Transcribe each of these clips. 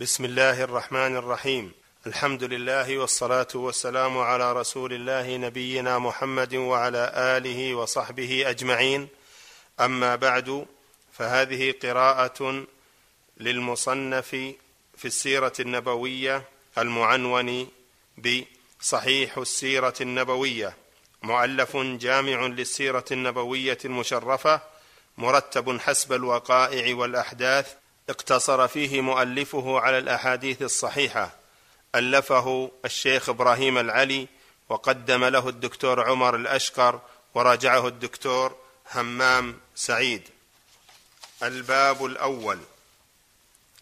بسم الله الرحمن الرحيم. الحمد لله والصلاة والسلام على رسول الله نبينا محمد وعلى آله وصحبه أجمعين. أما بعد فهذه قراءة للمصنف في السيرة النبوية المعنون بصحيح السيرة النبوية. مؤلف جامع للسيرة النبوية المشرفة مرتب حسب الوقائع والأحداث اقتصر فيه مؤلفه على الأحاديث الصحيحة. ألفه الشيخ إبراهيم العلي وقدم له الدكتور عمر الأشقر وراجعه الدكتور همام سعيد. الباب الأول.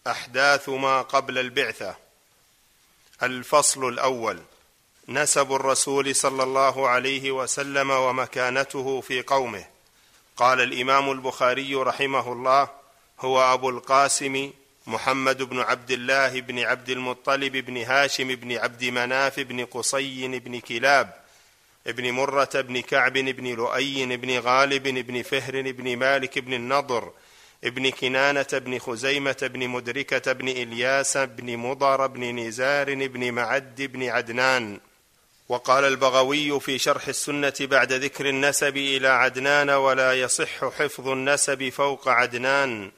أحداث ما قبل البعثة. الفصل الأول. نسب الرسول صلى الله عليه وسلم ومكانته في قومه. قال الإمام البخاري رحمه الله هو أبو القاسم محمد بن عبد الله بن عبد المطلب بن هاشم بن عبد مناف بن قصي بن كلاب بن مرة بن كعب بن لؤي بن غالب بن فهر بن مالك بن النضر ابن كنانة بن خزيمة بن مدركة بن إلياس بن مضر بن نزار بن معد بن عدنان. وقال البغوي في شرح السنة بعد ذكر النسب إلى عدنان ولا يصح حفظ النسب فوق عدنان.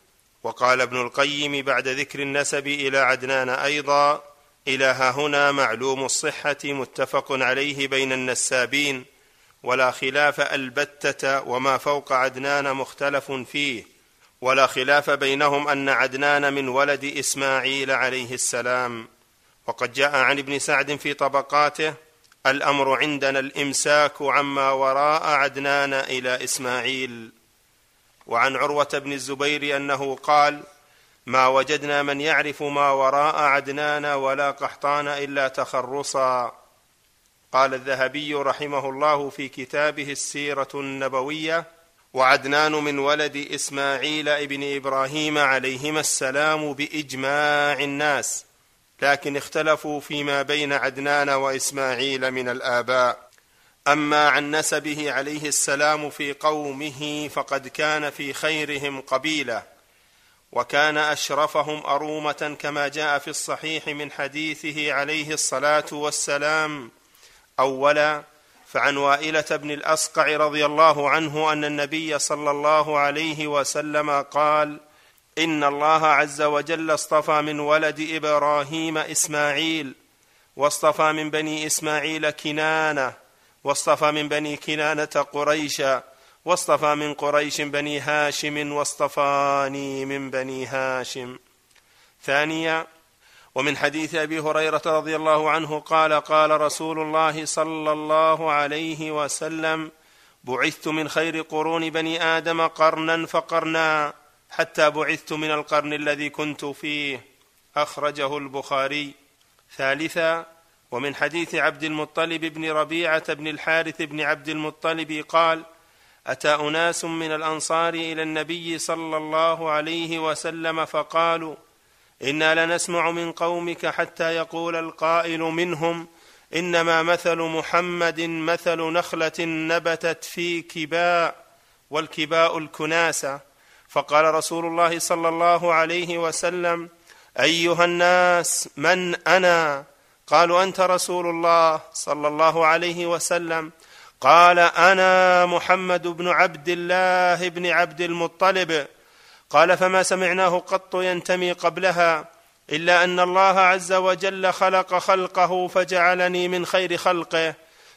وقال ابن القيم بعد ذكر النسب إلى عدنان أيضا إلى هنا معلوم الصحة متفق عليه بين النسابين ولا خلاف البتة وما فوق عدنان مختلف فيه ولا خلاف بينهم أن عدنان من ولد إسماعيل عليه السلام. وقد جاء عن ابن سعد في طبقاته الأمر عندنا الإمساك عما وراء عدنان إلى إسماعيل. وعن عروة بن الزبير أنه قال ما وجدنا من يعرف ما وراء عدنان ولا قحطان إلا تخرصا. قال الذهبي رحمه الله في كتابه السيرة النبوية وعدنان من ولد إسماعيل ابن إبراهيم عليهما السلام بإجماع الناس لكن اختلفوا فيما بين عدنان وإسماعيل من الآباء. أما عن نسبه عليه السلام في قومه فقد كان في خيرهم قبيله وكان أشرفهم أرومة كما جاء في الصحيح من حديثه عليه الصلاة والسلام أولا فعن وائلة بن الاصقع رضي الله عنه أن النبي صلى الله عليه وسلم قال إن الله عز وجل اصطفى من ولد إبراهيم إسماعيل واصطفى من بني إسماعيل كنانة واصطفى من بني كنانة قريشا واصطفى من قريش بني هاشم واصطفاني من بني هاشم. ثانيا ومن حديث أبي هريرة رضي الله عنه قال قال رسول الله صلى الله عليه وسلم بعثت من خير قرون بني آدم قرنا فقرنا حتى بعثت من القرن الذي كنت فيه. أخرجه البخاري. ثالثا ومن حديث عبد المطلب بن ربيعة بن الحارث بن عبد المطلب قال أتى أناس من الأنصار إلى النبي صلى الله عليه وسلم فقالوا إنا لنسمع من قومك حتى يقول القائل منهم إنما مثل محمد مثل نخلة نبتت في كباء والكباء الكناسة. فقال رسول الله صلى الله عليه وسلم أيها الناس من أنا؟ قالوا أنت رسول الله صلى الله عليه وسلم. قال أنا محمد بن عبد الله بن عبد المطلب. قال فما سمعناه قط ينتمي قبلها إلا أن الله عز وجل خلق خلقه فجعلني من خير خلقه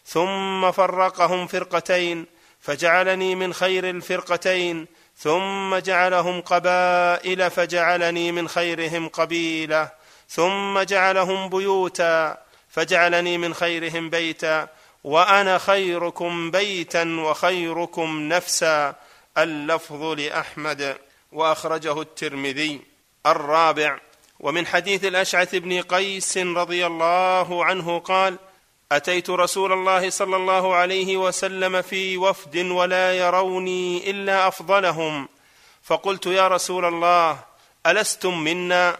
ثم فرقهم فرقتين فجعلني من خير الفرقتين ثم جعلهم قبائل فجعلني من خيرهم قبيلة. ثم جعلهم بيوتا فجعلني من خيرهم بيتا وأنا خيركم بيتا وخيركم نفسا. اللفظ لأحمد وأخرجه الترمذي الرابع. ومن حديث الأشعث بن قيس رضي الله عنه قال أتيت رسول الله صلى الله عليه وسلم في وفد ولا يروني إلا أفضلهم. فقلت يا رسول الله ألستم منا؟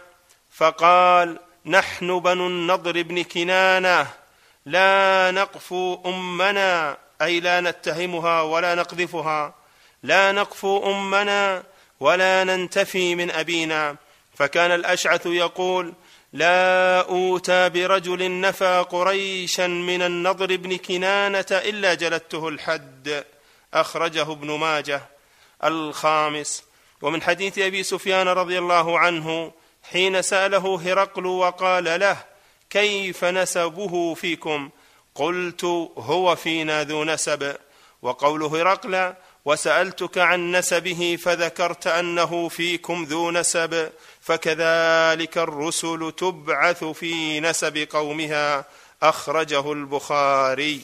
فقال نحن بنو النضر بن كنانة لا نقفو أمنا أي لا نتهمها ولا نقذفها لا نقفو أمنا ولا ننتفي من أبينا. فكان الأشعث يقول لا أوتى برجل نفى قريشا من النضر بن كنانة إلا جلدته الحد أخرجه ابن ماجه. الخامس ومن حديث أبي سفيان رضي الله عنه حين سأله هرقل وقال له كيف نسبه فيكم؟ قلت هو فينا ذو نسب. وقول هرقل وسألتك عن نسبه فذكرت أنه فيكم ذو نسب فكذلك الرسل تبعث في نسب قومها. أخرجه البخاري.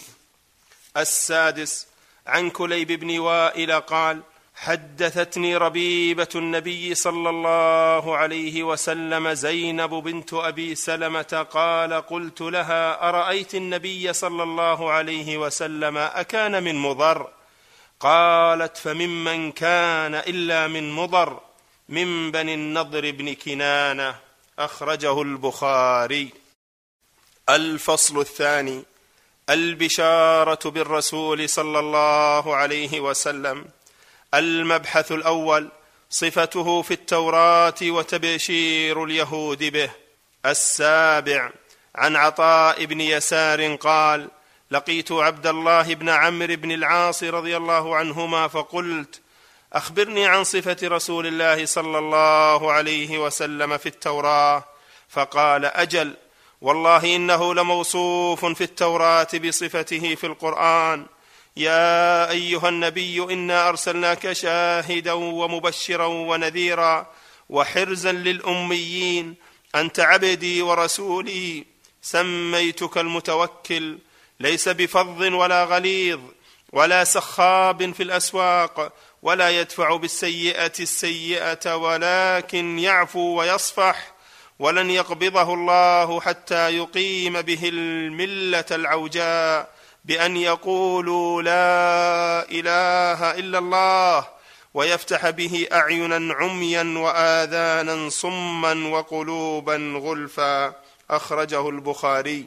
السادس عن كليب بن وائل قال حدثتني ربيبة النبي صلى الله عليه وسلم زينب بنت أبي سلمة قال قلت لها أرأيت النبي صلى الله عليه وسلم أكان من مضر؟ قالت فممن كان إلا من مضر من بني النضر بن كنانة أخرجه البخاري. الفصل الثاني البشارة بالرسول صلى الله عليه وسلم المبحث الأول صفته في التوراة وتبشير اليهود به. السابع عن عطاء بن يسار قال لقيت عبد الله بن عمرو بن العاص رضي الله عنهما فقلت أخبرني عن صفة رسول الله صلى الله عليه وسلم في التوراة. فقال أجل والله إنه لموصوف في التوراة بصفته في القرآن. يا أيها النبي إنا أرسلناك شاهدا ومبشرا ونذيرا وحرزا للأميين انت عبدي ورسولي سميتك المتوكل ليس بفظ ولا غليظ ولا سخاب في الأسواق ولا يدفع بالسيئة السيئة ولكن يعفو ويصفح ولن يقبضه الله حتى يقيم به الملة العوجاء بأن يقولوا لا إله إلا الله ويفتح به أعينا عميا وآذانا صما وقلوبا غلفا. أخرجه البخاري.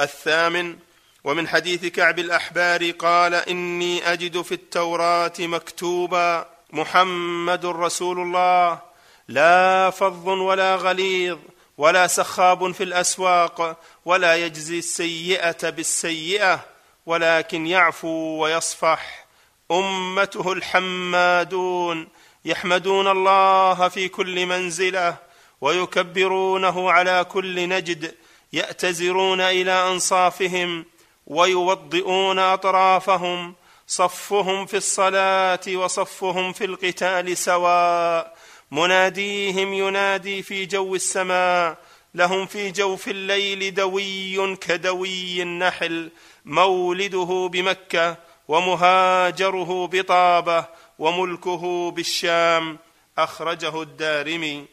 الثامن ومن حديث كعب الأحبار قال إني أجد في التوراة مكتوبا محمد رسول الله لا فظ ولا غليظ ولا سخاب في الأسواق ولا يجزي السيئة بالسيئة ولكن يعفو ويصفح. أمته الحمادون يحمدون الله في كل منزلة ويكبرونه على كل نجد يأتزرون إلى أنصافهم ويوضئون أطرافهم صفهم في الصلاة وصفهم في القتال سواء. مناديهم ينادي في جو السماء لهم في جوف الليل دوي كدوي النحل مولده بمكة ومهاجره بطابة وملكه بالشام أخرجه الدارمي.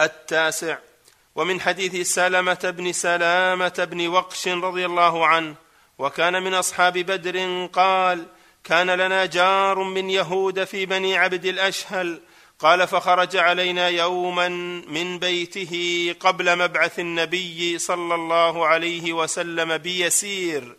التاسع ومن حديث سلمة بن سلامة بن وقش رضي الله عنه وكان من أصحاب بدر قال كان لنا جار من يهود في بني عبد الأشهل قال فخرج علينا يوما من بيته قبل مبعث النبي صلى الله عليه وسلم بيسير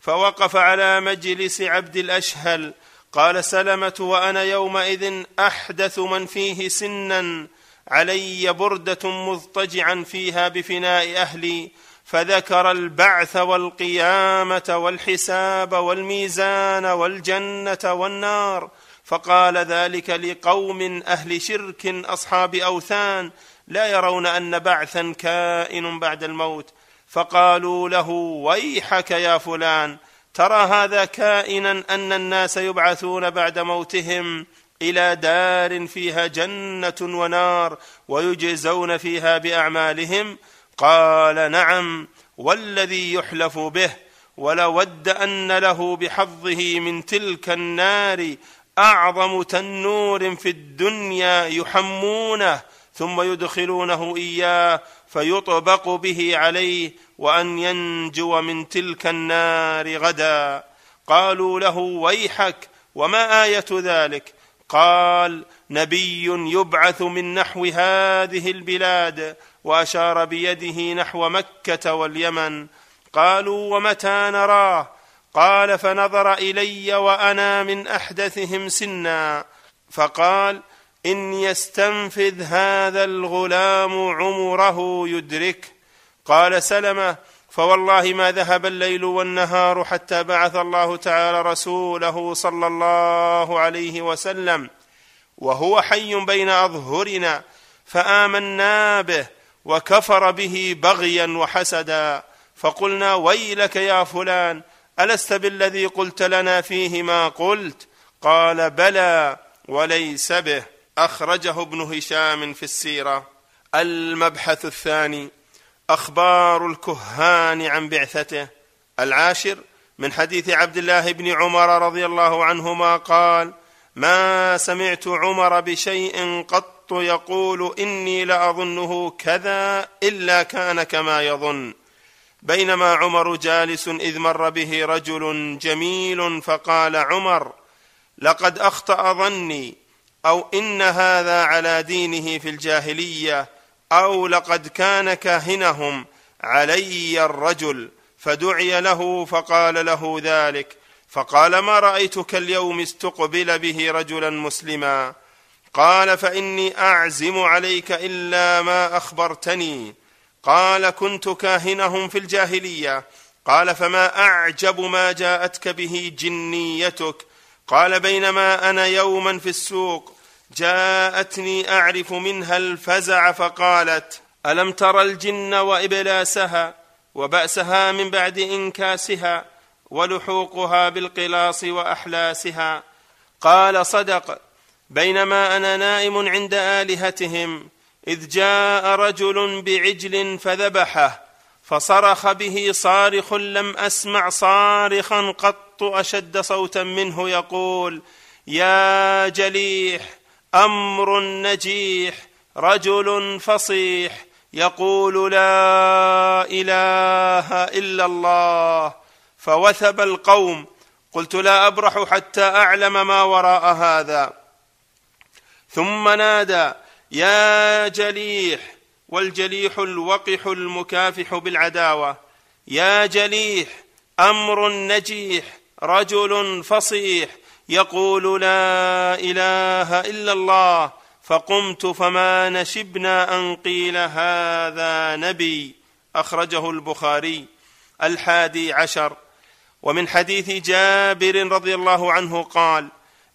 فوقف على مجلس عبد الأشهل. قال سلمة وأنا يومئذ أحدث من فيه سنا علي بردة مضطجعا فيها بفناء أهلي فذكر البعث والقيامة والحساب والميزان والجنة والنار. فقال ذلك لقوم أهل شرك أصحاب أوثان لا يرون أن بعثا كائن بعد الموت. فقالوا له ويحك يا فلان ترى هذا كائنا أن الناس يبعثون بعد موتهم إلى دار فيها جنة ونار ويجزون فيها بأعمالهم؟ قال نعم والذي يحلف به ولود أن له بحظه من تلك النار أعظم تنور في الدنيا يحمونه ثم يدخلونه إياه فيطبق به عليه وأن ينجو من تلك النار غدا. قالوا له ويحك وما آية ذلك؟ قال نبي يبعث من نحو هذه البلاد وأشار بيده نحو مكة واليمن. قالوا ومتى نراه؟ قال فنظر إلي وأنا من أحدثهم سنا. فقال إن يستنفذ هذا الغلام عمره يدرك. قال سلمة فوالله ما ذهب الليل والنهار حتى بعث الله تعالى رسوله صلى الله عليه وسلم. وهو حي بين أظهرنا فآمنا به وكفر به بغيا وحسدا. فقلنا ويلك يا فلان ألست بالذي قلت لنا فيه ما قلت؟ قال بلى وليس به. أخرجه ابن هشام في السيرة. المبحث الثاني أخبار الكهان عن بعثته. العاشر من حديث عبد الله بن عمر رضي الله عنهما قال ما سمعت عمر بشيء قط يقول إني لأظنه كذا إلا كان كما يظن. بينما عمر جالس إذ مر به رجل جميل فقال عمر لقد أخطأ ظني أو إن هذا على دينه في الجاهلية أو لقد كان كاهنهم علي الرجل فدعي له فقال له ذلك فقال ما رأيتك اليوم استقبل به رجلا مسلما؟ قال فإني أعزم عليك إلا ما أخبرتني قال كنت كاهنهم في الجاهلية. قال فما أعجب ما جاءتك به جنيتك. قال بينما أنا يوما في السوق جاءتني أعرف منها الفزع فقالت ألم تر الجن وإبلاسها وبأسها من بعد إنكاسها ولحوقها بالقلاص وأحلاسها؟ قال صدق بينما أنا نائم عند آلهتهم. إذ جاء رجل بعجل فذبحه فصرخ به صارخ لم أسمع صارخا قط أشد صوتا منه يقول يا جليح أمر نجيح رجل فصيح يقول لا إله إلا الله فوثب القوم قلت لا أبرح حتى أعلم ما وراء هذا. ثم نادى يا جليح والجليح الوقح المكافح بالعداوة. يا جليح أمر نجيح رجل فصيح. يقول لا إله إلا الله فقمت فما نشبنا أن قيل هذا نبي. أخرجه البخاري الحادي عشر. ومن حديث جابر رضي الله عنه قال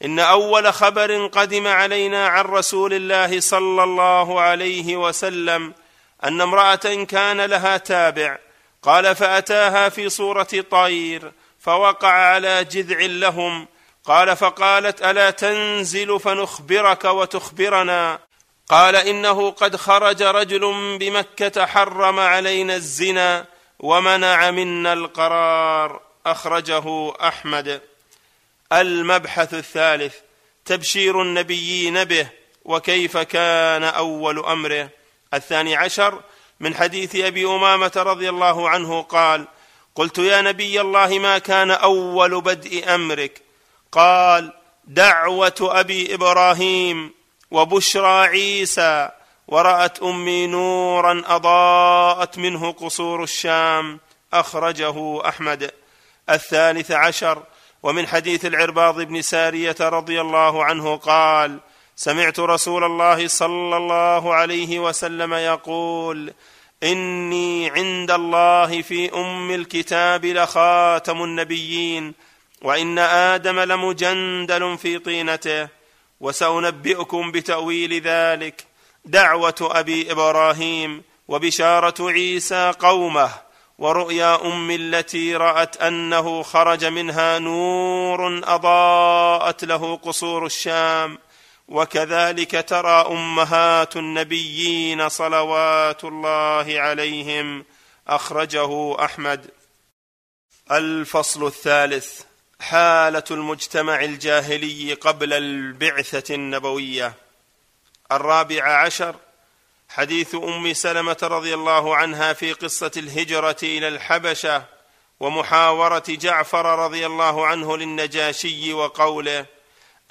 إن أول خبر قدم علينا عن رسول الله صلى الله عليه وسلم أن امرأة كان لها تابع قال فأتاها في صورة طير فوقع على جذع لهم قال فقالت ألا تنزل فنخبرك وتخبرنا؟ قال إنه قد خرج رجل بمكة حرم علينا الزنا ومنع منا القرار أخرجه أحمد. المبحث الثالث تبشير النبيين به وكيف كان أول أمره. الثاني عشر من حديث أبي أمامة رضي الله عنه قال قلت يا نبي الله ما كان أول بدء أمرك؟ قال دعوة أبي إبراهيم وبشرى عيسى ورأت أمي نورا أضاءت منه قصور الشام أخرجه أحمد. الثالث عشر ومن حديث العرباض بن سارية رضي الله عنه قال سمعت رسول الله صلى الله عليه وسلم يقول إني عند الله في أم الكتاب لخاتم النبيين وإن آدم لمجندل في طينته وسأنبئكم بتأويل ذلك دعوة أبي إبراهيم وبشارة عيسى قومه. ورؤيا أم التي رأت أنه خرج منها نور أضاءت له قصور الشام وكذلك ترى أمهات النبيين صلوات الله عليهم أخرجه أحمد. الفصل الثالث حالة المجتمع الجاهلي قبل البعثة النبوية. الرابع عشر حديث أم سلمة رضي الله عنها في قصة الهجرة إلى الحبشة ومحاورة جعفر رضي الله عنه للنجاشي وقوله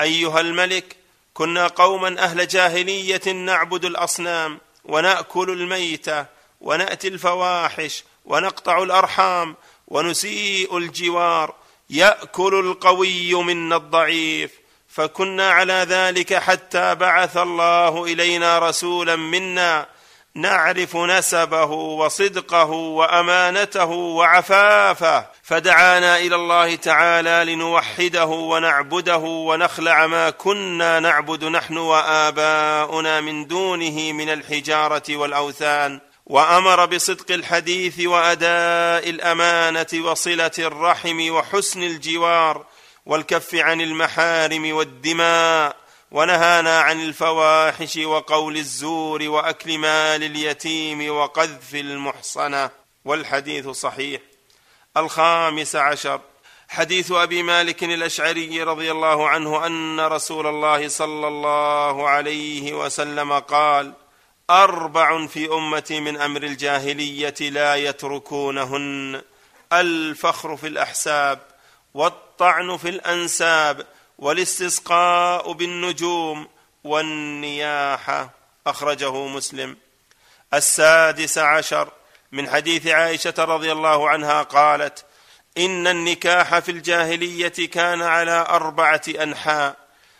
أيها الملك كنا قوما أهل جاهلية نعبد الأصنام ونأكل الميته ونأتي الفواحش ونقطع الأرحام ونسيء الجوار يأكل القوي منا الضعيف. فكنا على ذلك حتى بعث الله إلينا رسولا منا نعرف نسبه وصدقه وأمانته وعفافه فدعانا إلى الله تعالى لنوحده ونعبده ونخلع ما كنا نعبد نحن وآباؤنا من دونه من الحجارة والأوثان وأمر بصدق الحديث وأداء الأمانة وصلة الرحم وحسن الجوار والكف عن المحارم والدماء ونهانا عن الفواحش وقول الزور وأكل مال اليتيم وقذف المحصنة. والحديث صحيح. الخامس عشر. حديث أبي مالك الأشعري رضي الله عنه أن رسول الله صلى الله عليه وسلم قال أربع في امتي من أمر الجاهلية لا يتركونهن. الفخر في الأحساب والطعن في الأنساب والاستسقاء بالنجوم والنياحه أخرجه مسلم. السادس عشر من حديث عائشة رضي الله عنها قالت إن النكاح في الجاهلية كان على أربعة أنحاء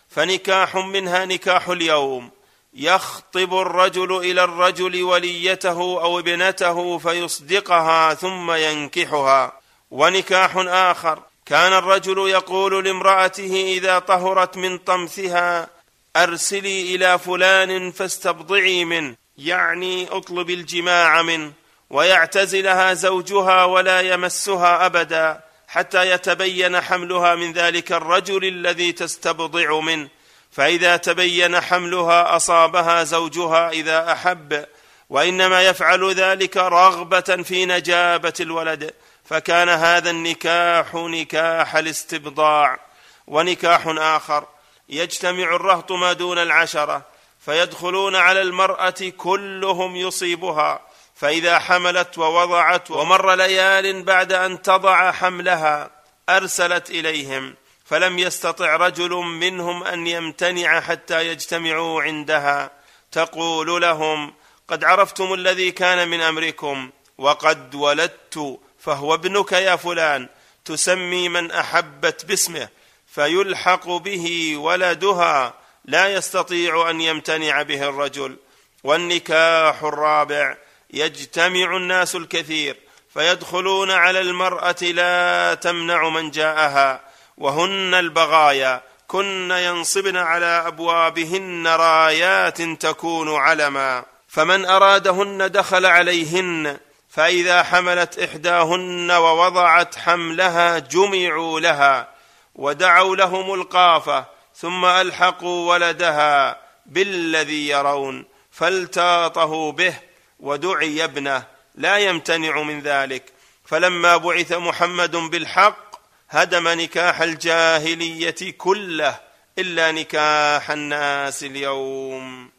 فنكاح منها نكاح اليوم. يخطب الرجل إلى الرجل وليته أو ابنته فيصدقها ثم ينكحها. ونكاح آخر كان الرجل يقول لامرأته إذا طهرت من طمثها أرسلي إلى فلان فاستبضعي منه يعني أطلب الجماع منه ويعتزلها زوجها ولا يمسها أبدا حتى يتبين حملها من ذلك الرجل الذي تستبضع منه. فإذا تبين حملها أصابها زوجها إذا أحب وإنما يفعل ذلك رغبة في نجابة الولد. فكان هذا النكاح نكاح الاستبضاع ونكاح آخر. يجتمع الرهط ما دون العشرة فيدخلون على المرأة كلهم يصيبها. فإذا حملت ووضعت ومر ليال بعد أن تضع حملها أرسلت إليهم. فلم يستطع رجل منهم أن يمتنع حتى يجتمعوا عندها. تقول لهم قد عرفتم الذي كان من أمركم وقد ولدت فهو ابنك يا فلان تسمي من أحبت باسمه فيلحق به ولدها لا يستطيع أن يمتنع به الرجل. والنكاح الرابع يجتمع الناس الكثير فيدخلون على المرأة لا تمنع من جاءها وهن البغايا كن ينصبن على أبوابهن رايات تكون علما. فمن أرادهن دخل عليهن فإذا حملت إحداهن ووضعت حملها جمعوا لها ودعوا لهم القافة ثم ألحقوا ولدها بالذي يرون فالتاطه به ودعي ابنه لا يمتنع من ذلك. فلما بعث محمد بالحق هدم نكاح الجاهلية كله إلا نكاح الناس اليوم.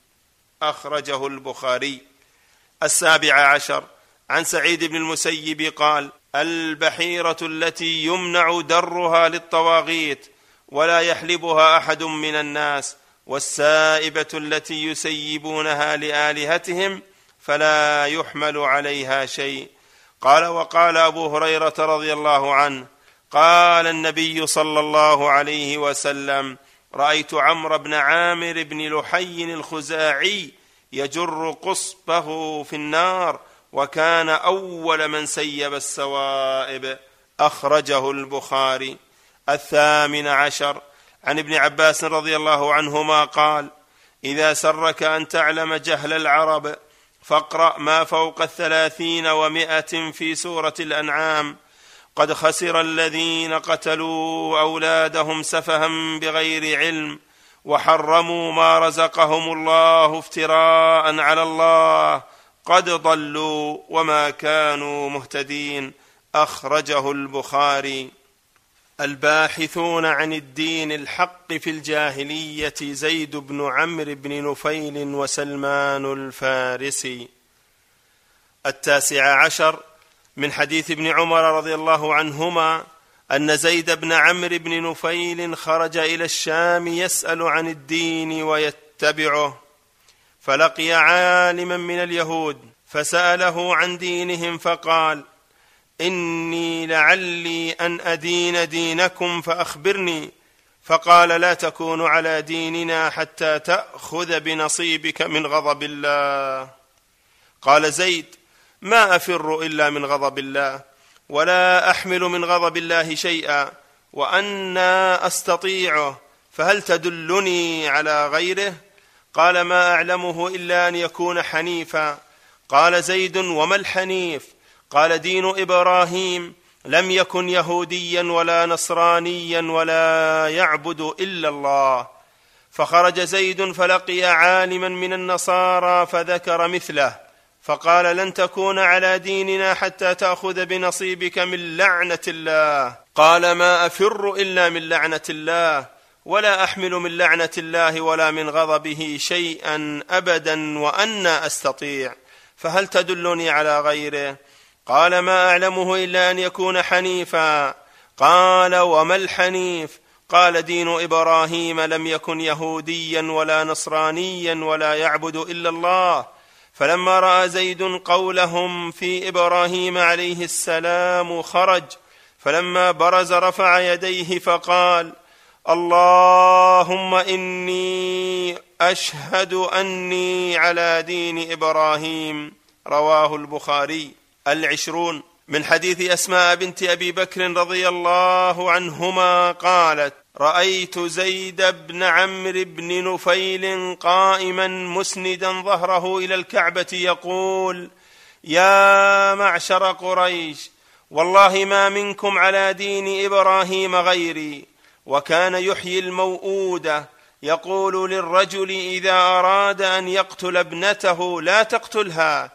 أخرجه البخاري. السابع عشر. عن سعيد بن المسيب قال البحيرة التي يمنع درها للطواغيت ولا يحلبها أحد من الناس والسائبة التي يسيبونها لآلهتهم فلا يحمل عليها شيء. قال وقال أبو هريرة رضي الله عنه قال النبي صلى الله عليه وسلم رأيت عمرو بن عامر بن لحي الخزاعي يجر قصبه في النار وكان أول من سيب السوائب. أخرجه البخاري. الثامن عشر. عن ابن عباس رضي الله عنهما قال إذا سرك أن تعلم جهل العرب فاقرأ ما فوق الثلاثين ومائة في سورة الأنعام. قد خسر الذين قتلوا أولادهم سفها بغير علم وحرموا ما رزقهم الله افتراء على الله. قد ضلوا وما كانوا مهتدين. أخرجه البخاري. الباحثون عن الدين الحق في الجاهلية زيد بن عمرو بن نفيل وسلمان الفارسي. التاسع عشر. من حديث ابن عمر رضي الله عنهما أن زيد بن عمرو بن نفيل خرج إلى الشام يسأل عن الدين ويتبعه. فلقي عالما من اليهود فسأله عن دينهم فقال إني لعلي أن أدين دينكم فأخبرني. فقال لا تكون على ديننا حتى تأخذ بنصيبك من غضب الله. قال زيد ما أفر إلا من غضب الله ولا أحمل من غضب الله شيئا وأنا أستطيعه. فهل تدلني على غيره؟ قال ما أعلمه إلا أن يكون حنيفا. قال زيد وما الحنيف؟ قال دين إبراهيم لم يكن يهوديا ولا نصرانيا ولا يعبد إلا الله. فخرج زيد فلقي عالما من النصارى فذكر مثله. فقال لن تكون على ديننا حتى تأخذ بنصيبك من لعنة الله. قال ما أفر إلا من لعنة الله. ولا أحمل من لعنة الله ولا من غضبه شيئا ابدا وأنا أستطيع. فهل تدلني على غيره؟ قال ما أعلمه إلا أن يكون حنيفا. قال وما الحنيف؟ قال دين إبراهيم لم يكن يهوديا ولا نصرانيا ولا يعبد إلا الله. فلما رأى زيد قولهم في إبراهيم عليه السلام خرج. فلما برز رفع يديه فقال اللهم إني أشهد أني على دين إبراهيم رواه البخاري. العشرون من حديث أسماء بنت أبي بكر رضي الله عنهما قالت رأيت زيد بن عمرو بن نفيل قائما مسندا ظهره إلى الكعبة يقول يا معشر قريش والله ما منكم على دين إبراهيم غيري. وكان يحيي الموءوده يقول للرجل إذا أراد أن يقتل ابنته لا تقتلها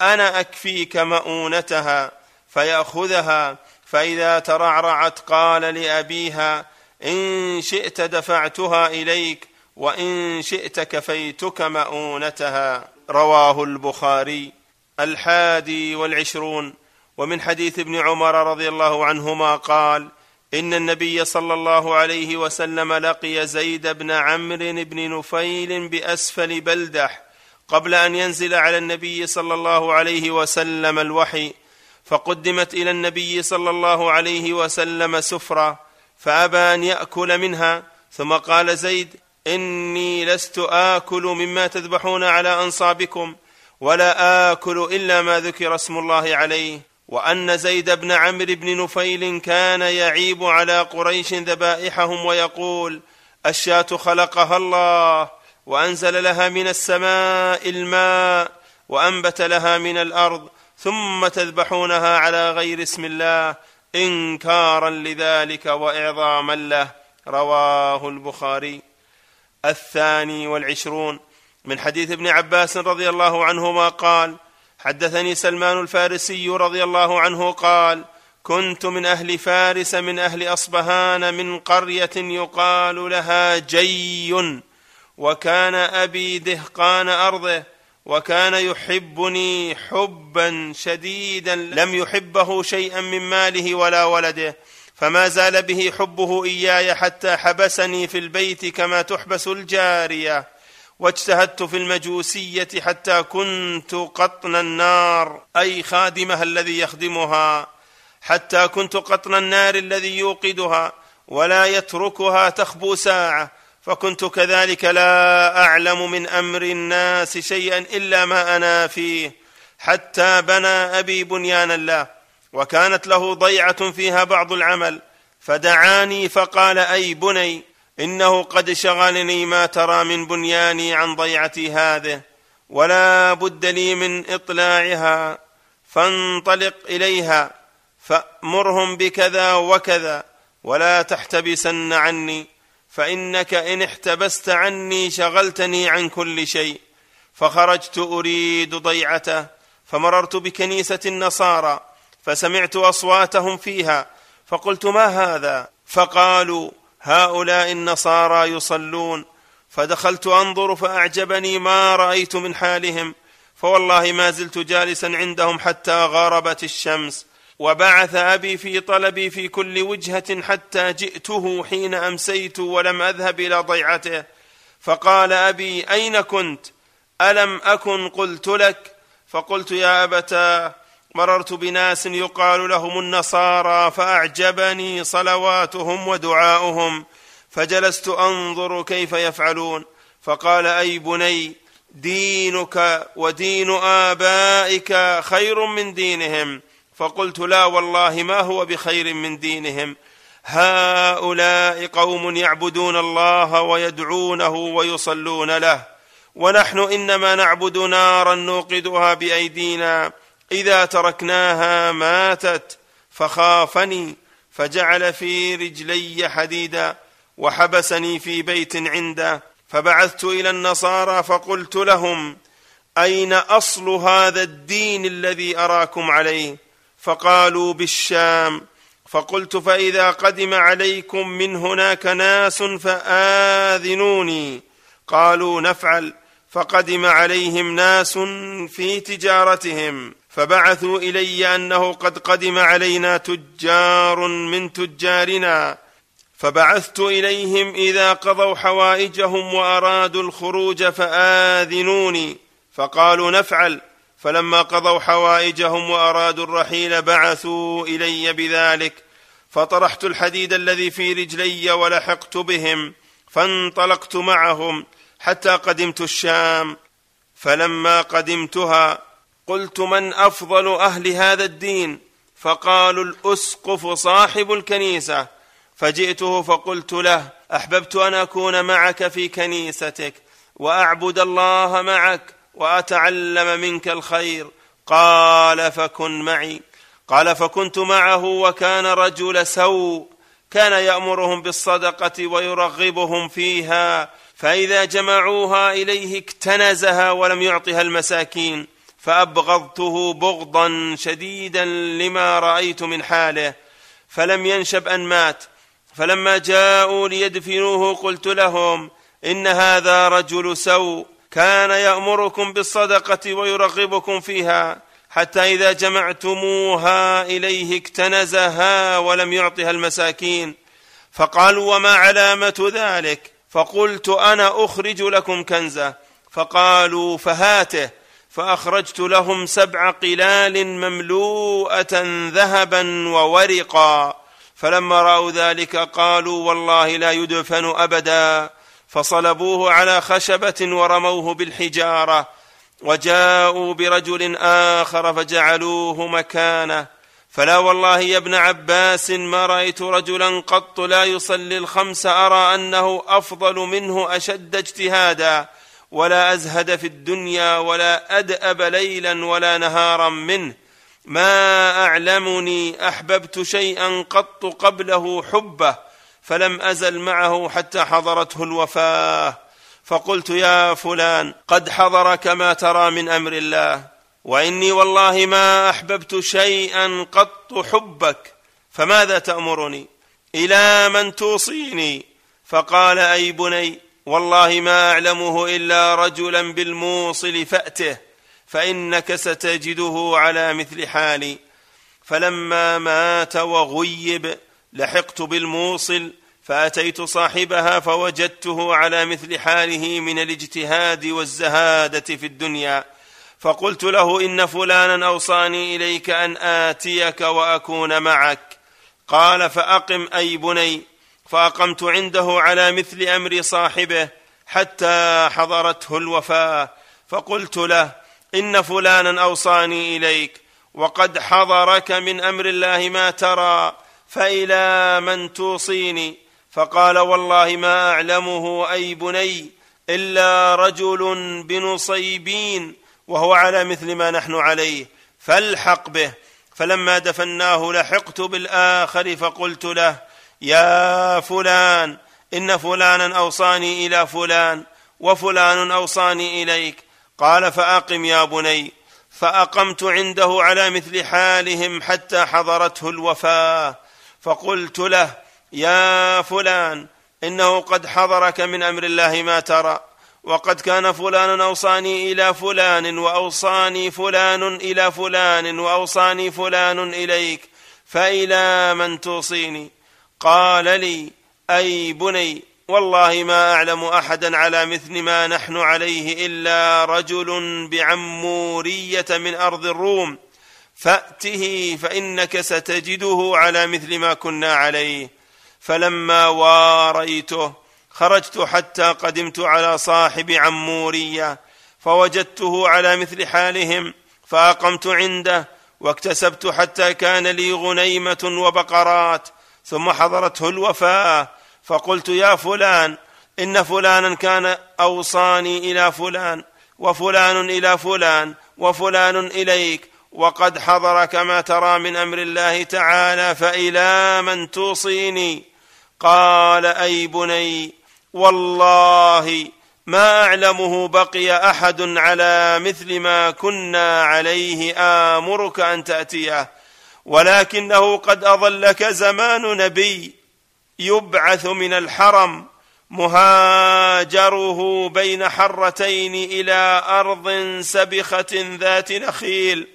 أنا أكفيك مؤونتها فيأخذها. فإذا ترعرعت قال لأبيها إن شئت دفعتها إليك وإن شئت كفيتك مؤونتها. رواه البخاري الحادي والعشرون. ومن حديث ابن عمر رضي الله عنهما قال إن النبي صلى الله عليه وسلم لقي زيد بن عمرو بن نفيل بأسفل بلدح قبل أن ينزل على النبي صلى الله عليه وسلم الوحي فقدمت إلى النبي صلى الله عليه وسلم سفرة فأبى أن يأكل منها ثم قال زيد إني لست آكل مما تذبحون على أنصابكم ولا آكل إلا ما ذكر اسم الله عليه. وأن زيد بن عمرو بن نفيل كان يعيب على قريش ذبائحهم ويقول الشاة خلقها الله وأنزل لها من السماء الماء وأنبت لها من الأرض ثم تذبحونها على غير اسم الله انكارا لذلك وإعظاما له. رواه البخاري. الثاني والعشرون. من حديث ابن عباس رضي الله عنهما قال حدثني سلمان الفارسي رضي الله عنه قال كنت من أهل فارس من أهل أصبهان من قرية يقال لها جي وكان أبي دهقان أرضه وكان يحبني حبا شديدا لم يحبه شيئا من ماله ولا ولده فما زال به حبه إياي حتى حبسني في البيت كما تحبس الجارية. واجتهدت في المجوسية حتى كنت قطن النار أي خادمها الذي يخدمها حتى كنت قطن النار الذي يوقدها ولا يتركها تخبو ساعة فكنت كذلك لا أعلم من أمر الناس شيئا إلا ما أنا فيه حتى بنى أبي بنيانا له وكانت له ضيعة فيها بعض العمل فدعاني فقال أي بني إنه قد شغلني ما ترى من بنياني عن ضيعتي هذه ولا بد لي من إطلاعها فانطلق إليها فأمرهم بكذا وكذا ولا تحتبسن عني فإنك إن احتبست عني شغلتني عن كل شيء فخرجت أريد ضيعته فمررت بكنيسة النصارى فسمعت أصواتهم فيها فقلت ما هذا؟ فقالوا هؤلاء النصارى يصلون. فدخلت أنظر فأعجبني ما رأيت من حالهم. فوالله ما زلت جالسا عندهم حتى غربت الشمس. وبعث أبي في طلبي في كل وجهة حتى جئته حين أمسيت ولم أذهب إلى ضيعته. فقال أبي أين كنت؟ ألم أكن قلت لك؟ فقلت يا أبتاه مررت بناس يقال لهم النصارى فأعجبني صلواتهم ودعاؤهم فجلست أنظر كيف يفعلون. فقال أي بني دينك ودين آبائك خير من دينهم. فقلت لا والله ما هو بخير من دينهم. هؤلاء قوم يعبدون الله ويدعونه ويصلون له ونحن إنما نعبد نارا نوقدها بأيدينا. إذا تركناها ماتت فخافني فجعل في رجلي حديدا وحبسني في بيت عنده فبعثت إلى النصارى فقلت لهم أين أصل هذا الدين الذي أراكم عليه؟ فقالوا بالشام. فقلت فإذا قدم عليكم من هناك ناس فآذنوني. قالوا نفعل. فقدم عليهم ناس في تجارتهم. فبعثوا إلي أنه قد قدم علينا تجار من تجارنا. فبعثت إليهم إذا قضوا حوائجهم وأرادوا الخروج فآذنوني. فقالوا نفعل. فلما قضوا حوائجهم وأرادوا الرحيل بعثوا إلي بذلك. فطرحت الحديد الذي في رجلي ولحقت بهم. فانطلقت معهم حتى قدمت الشام. فلما قدمتها قلت من أفضل أهل هذا الدين؟ فقالوا الأسقف صاحب الكنيسة. فجئته فقلت له أحببت أن أكون معك في كنيستك وأعبد الله معك وأتعلم منك الخير. قال فكن معي. قال فكنت معه وكان رجل سوء. كان يأمرهم بالصدقة ويرغبهم فيها فإذا جمعوها إليه اكتنزها ولم يعطها المساكين. فأبغضته بغضا شديدا لما رأيت من حاله فلم ينشب أن مات. فلما جاءوا ليدفنوه قلت لهم إن هذا رجل سوء كان يأمركم بالصدقة ويرغبكم فيها حتى إذا جمعتموها إليه اكتنزها ولم يعطها المساكين. فقالوا وما علامة ذلك؟ فقلت أنا أخرج لكم كنزة. فقالوا فهاته. فأخرجت لهم سبع قلال مملوءة ذهبا وورقا. فلما رأوا ذلك قالوا والله لا يدفن أبدا. فصلبوه على خشبة ورموه بالحجارة. وجاءوا برجل آخر فجعلوه مكانه. فلا والله يا ابن عباس ما رأيت رجلا قط لا يصلي الخمس أرى أنه أفضل منه أشد اجتهادا. ولا أزهد في الدنيا ولا أدأب ليلا ولا نهارا منه. ما أعلمني أحببت شيئا قط قبله حبه فلم أزل معه حتى حضرته الوفاة. فقلت يا فلان قد حضرك ما ترى من أمر الله. وإني والله ما أحببت شيئا قط حبك فماذا تأمرني؟ إلى من توصيني؟ فقال أي بني والله ما أعلمه إلا رجلا بالموصل فأته فإنك ستجده على مثل حالي. فلما مات وغيب لحقت بالموصل فأتيت صاحبها فوجدته على مثل حاله من الاجتهاد والزهادة في الدنيا. فقلت له إن فلانا أوصاني إليك أن آتيك وأكون معك. قال فأقم أي بني فأقمت عنده على مثل أمر صاحبه حتى حضرته الوفاة فقلت له إن فلانا أوصاني إليك وقد حضرك من أمر الله ما ترى فإلى من توصيني؟ فقال والله ما أعلمه أي بني إلا رجل بنصيبين وهو على مثل ما نحن عليه فالحق به. فلما دفناه لحقت بالآخر فقلت له يا فلان إن فلانا أوصاني إلى فلان وفلان أوصاني إليك. قال فأقم يا بني. فأقمت عنده على مثل حالهم حتى حضرته الوفاة. فقلت له يا فلان إنه قد حضرك من أمر الله ما ترى وقد كان فلان أوصاني إلى فلان وأوصاني فلان إلى فلان وأوصاني فلان إليك. فإلى من توصيني؟ قال لي أي بني والله ما أعلم أحدا على مثل ما نحن عليه إلا رجل بعمورية من أرض الروم. فأته فإنك ستجده على مثل ما كنا عليه. فلما واريته خرجت حتى قدمت على صاحب عمورية. فوجدته على مثل حالهم فأقمت عنده واكتسبت حتى كان لي غنيمة وبقرات. ثم حضرته الوفاة. فقلت يا فلان إن فلانا كان أوصاني إلى فلان وفلان إلى فلان وفلان إليك وقد حضر كما ترى من أمر الله تعالى فإلى من توصيني؟ قال أي بني والله ما أعلمه بقي أحد على مثل ما كنا عليه آمرك أن تأتيه. ولكنه قد أظلك زمان نبي يبعث من الحرم مهاجره بين حرتين إلى أرض سبخة ذات نخيل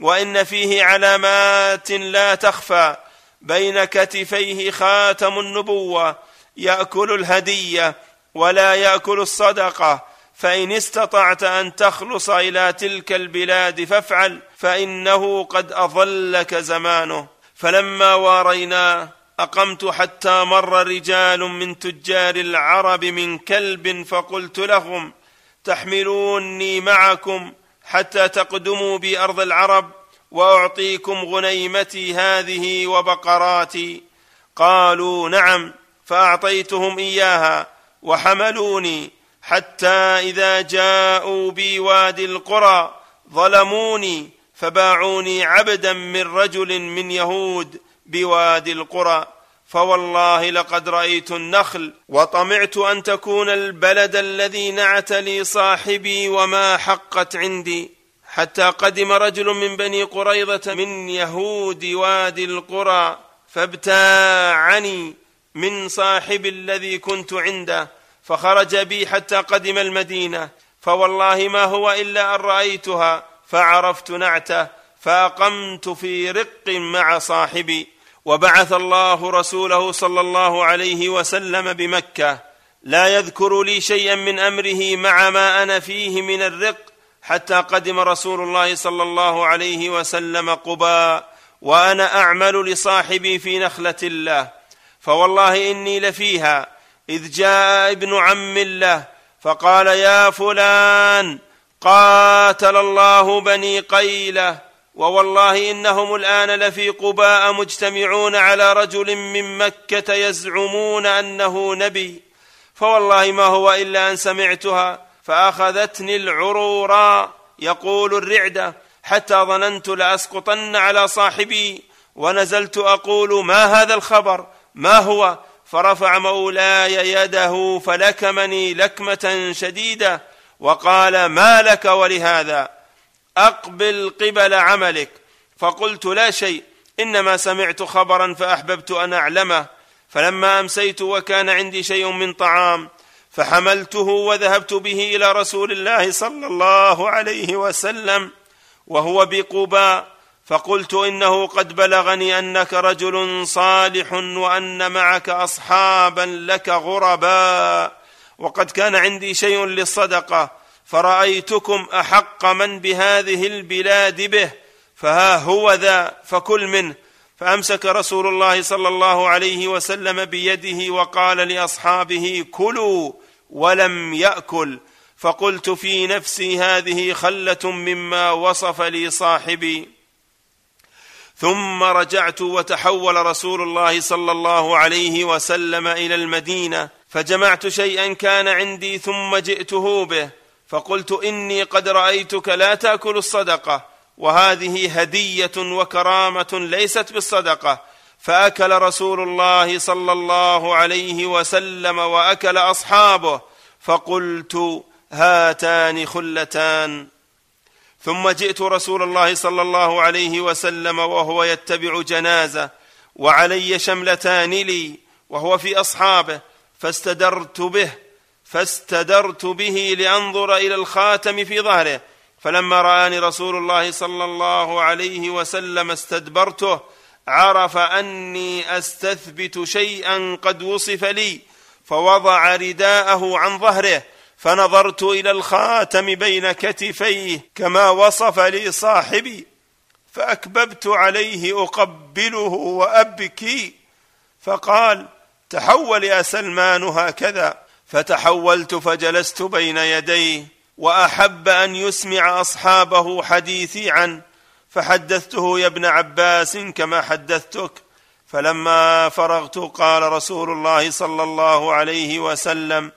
وإن فيه علامات لا تخفى بين كتفيه خاتم النبوة يأكل الهدية ولا يأكل الصدقة فإن استطعت أن تخلص إلى تلك البلاد فافعل فإنه قد أظلك زمانه. فلما واريناه أقمت حتى مر رجال من تجار العرب من كلب فقلت لهم تحملوني معكم حتى تقدموا بأرض العرب وأعطيكم غنيمتي هذه وبقراتي. قالوا نعم. فأعطيتهم إياها وحملوني. حتى إذا جاءوا بي وادي القرى ظلموني فباعوني عبدا من رجل من يهود بوادي القرى فوالله لقد رأيت النخل وطمعت أن تكون البلد الذي نعت لي صاحبي وما حقت عندي حتى قدم رجل من بني قريظة من يهود وادي القرى فابتاعني من صاحب الذي كنت عنده. فخرج بي حتى قدم المدينة فوالله ما هو إلا أن رأيتها فعرفت نعته فأقمت في رق مع صاحبي وبعث الله رسوله صلى الله عليه وسلم بمكة. لا يذكر لي شيئا من أمره مع ما أنا فيه من الرق حتى قدم رسول الله صلى الله عليه وسلم قباء وأنا أعمل لصاحبي في نخلة الله. فوالله إني لفيها إذ جاء ابن عم له فقال يا فلان قاتل الله بني قيلة ووالله إنهم الآن لفي قباء مجتمعون على رجل من مكة يزعمون أنه نبي فوالله ما هو إلا أن سمعتها فأخذتني العرورا. يقول الرعده حتى ظننت لأسقطن على صاحبي ونزلت أقول ما هذا الخبر؟ ما هو؟ فرفع مولاي يده فلكمني لكمة شديدة وقال ما لك ولهذا؟ أقبل قبل عملك. فقلت لا شيء إنما سمعت خبرا فأحببت أن أعلمه. فلما أمسيت وكان عندي شيء من طعام فحملته وذهبت به إلى رسول الله صلى الله عليه وسلم وهو بقباء. فقلت إنه قد بلغني أنك رجل صالح وأن معك أصحابا لك غرباء وقد كان عندي شيء للصدقة فرأيتكم أحق من بهذه البلاد به فها هو ذا فكل منه. فأمسك رسول الله صلى الله عليه وسلم بيده وقال لأصحابه كلوا ولم يأكل. فقلت في نفسي هذه خلة مما وصف لي صاحبي. ثم رجعت وتحول رسول الله صلى الله عليه وسلم إلى المدينة فجمعت شيئا كان عندي ثم جئته به فقلت إني قد رأيتك لا تأكل الصدقة وهذه هدية وكرامة ليست بالصدقة فأكل رسول الله صلى الله عليه وسلم وأكل أصحابه فقلت هاتان خلتان. ثم جئت رسول الله صلى الله عليه وسلم وهو يتبع جنازة وعلي شملتان لي وهو في أصحابه فاستدرت به فاستدرت به لأنظر إلى الخاتم في ظهره. فلما رآني رسول الله صلى الله عليه وسلم استدبرته عرف أني أستثبت شيئا قد وصف لي فوضع رداءه عن ظهره فنظرت إلى الخاتم بين كتفيه كما وصف لي صاحبي فأكببت عليه أقبله وأبكي فقال تحول يا سلمان هكذا. فتحولت فجلست بين يديه وأحب أن يسمع أصحابه حديثي عنه فحدثته يا ابن عباس كما حدثتك. فلما فرغت قال رسول الله صلى الله عليه وسلم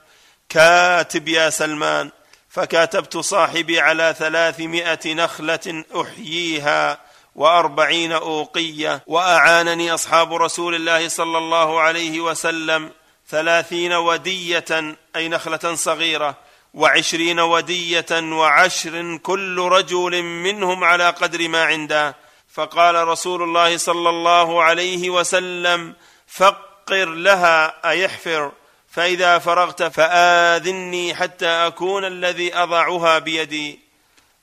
كاتب يا سلمان فكاتبت صاحبي على ثلاثمائة نخلة أحييها وأربعين أوقية وأعانني أصحاب رسول الله صلى الله عليه وسلم ثلاثين ودية أي نخلة صغيرة وعشرين ودية وعشر كل رجل منهم على قدر ما عنده. فقال رسول الله صلى الله عليه وسلم فقر لها أيحفر فإذا فرغت فآذني حتى أكون الذي أضعها بيدي.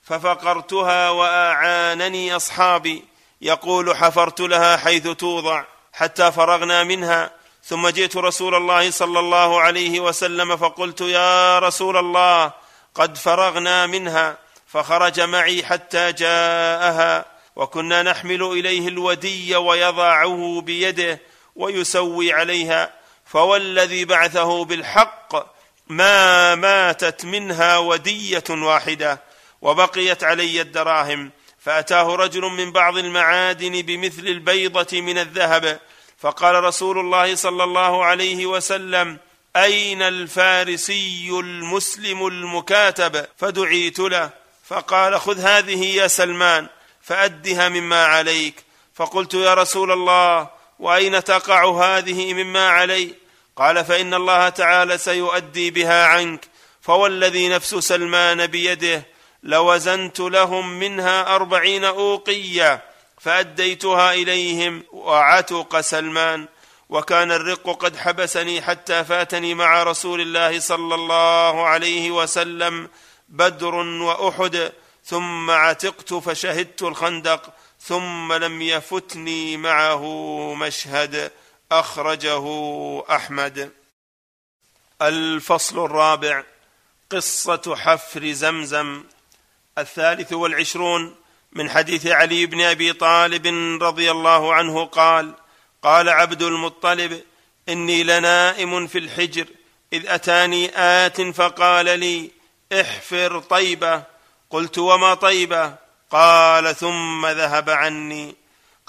ففقرتها وأعانني أصحابي. يقول حفرت لها حيث توضع حتى فرغنا منها. ثم جئت رسول الله صلى الله عليه وسلم فقلت يا رسول الله قد فرغنا منها. فخرج معي حتى جاءها. وكنا نحمل إليه الودي ويضعه بيده ويسوي عليها. فوالذي بعثه بالحق ما ماتت منها ودية واحدة وبقيت علي الدراهم فأتاه رجل من بعض المعادن بمثل البيضة من الذهب فقال رسول الله صلى الله عليه وسلم أين الفارسي المسلم المكاتب؟ فدعيت له فقال خذ هذه يا سلمان فأدها مما عليك. فقلت يا رسول الله وأين تقع هذه مما علي؟ قال فإن الله تعالى سيؤدي بها عنك فوالذي نفس سلمان بيده لوزنت لهم منها أربعين أوقية فأديتها إليهم وعتق سلمان وكان الرق قد حبسني حتى فاتني مع رسول الله صلى الله عليه وسلم بدر وأحد ثم عتقت فشهدت الخندق ثم لم يفتني معه مشهد. أخرجه أحمد. الفصل الرابع قصة حفر زمزم. الثالث والعشرون من حديث علي بن أبي طالب رضي الله عنه قال قال عبد المطلب إني لنائم في الحجر إذ أتاني آت فقال لي احفر طيبة. قلت وما طيبة؟ قال ثم ذهب عني.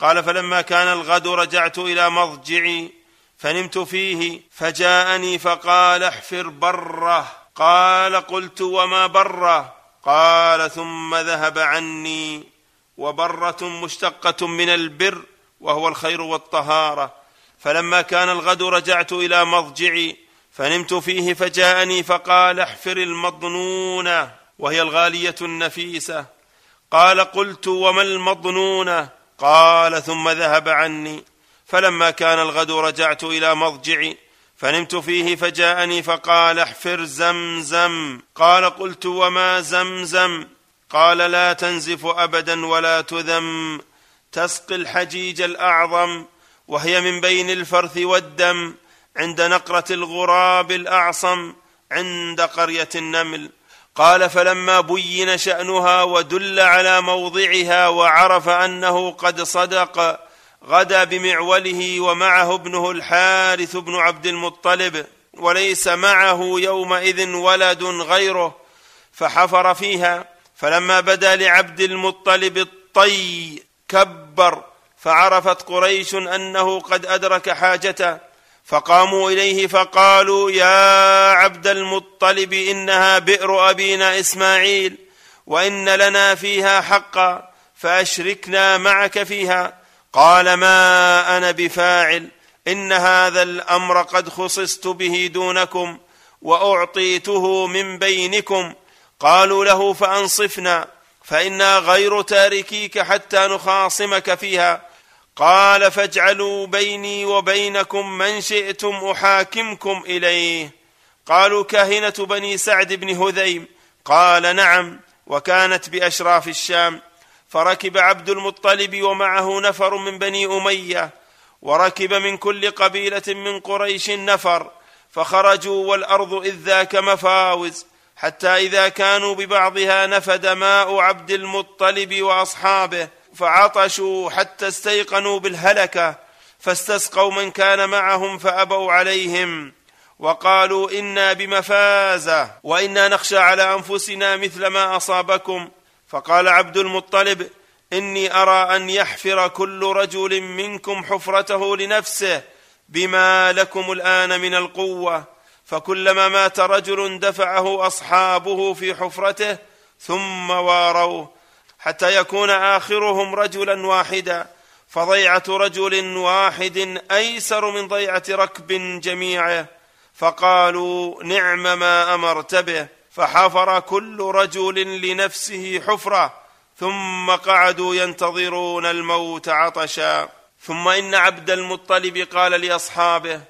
قال فلما كان الغد رجعت إلى مضجعي فنمت فيه فجاءني فقال احفر برة قال قلت وما برة قال ثم ذهب عني وبرة مشتقة من البر وهو الخير والطهارة فلما كان الغد رجعت إلى مضجعي فنمت فيه فجاءني فقال احفر المضنونه وهي الغالية النفيسة قال قلت وما المضنونه قال ثم ذهب عني. فلما كان الغد رجعت إلى مضجعي فنمت فيه فجاءني فقال احفر زمزم. قال قلت وما زمزم؟ قال لا تنزف أبدا ولا تذم. تسقي الحجيج الأعظم وهي من بين الفرث والدم عند نقرة الغراب الأعصم عند قرية النمل. قال فلما بين شأنها ودل على موضعها وعرف أنه قد صدق غدا بمعوله ومعه ابنه الحارث بن عبد المطلب وليس معه يومئذ ولد غيره فحفر فيها. فلما بدا لعبد المطلب الطي كبر فعرفت قريش أنه قد أدرك حاجته. فقاموا إليه فقالوا يا عبد المطلب إنها بئر أبينا إسماعيل وإن لنا فيها حقا فأشركنا معك فيها. قال ما أنا بفاعل إن هذا الأمر قد خصصت به دونكم وأعطيته من بينكم. قالوا له فأنصفنا فإنا غير تاركيك حتى نخاصمك فيها. قال فاجعلوا بيني وبينكم من شئتم أحاكمكم إليه. قالوا كاهنة بني سعد بن هذيم. قال نعم وكانت بأشراف الشام. فركب عبد المطلب ومعه نفر من بني أمية. وركب من كل قبيلة من قريش نفر. فخرجوا والأرض إذ ذاك مفاوز. حتى إذا كانوا ببعضها نفد ماء عبد المطلب وأصحابه. فعطشوا حتى استيقنوا بالهلكة فاستسقوا من كان معهم فأبوا عليهم. وقالوا إنا بمفازه وإنا نخشى على أنفسنا مثل ما أصابكم. فقال عبد المطلب إني أرى أن يحفر كل رجل منكم حفرته لنفسه بما لكم الآن من القوة. فكلما مات رجل دفعه أصحابه في حفرته ثم واروه حتى يكون آخرهم رجلا واحدا. فضيعة رجل واحد أيسر من ضيعة ركب جميعه. فقالوا نعم ما أمرت به. فحفر كل رجل لنفسه حفرة. ثم قعدوا ينتظرون الموت عطشا. ثم إن عبد المطلب قال لأصحابه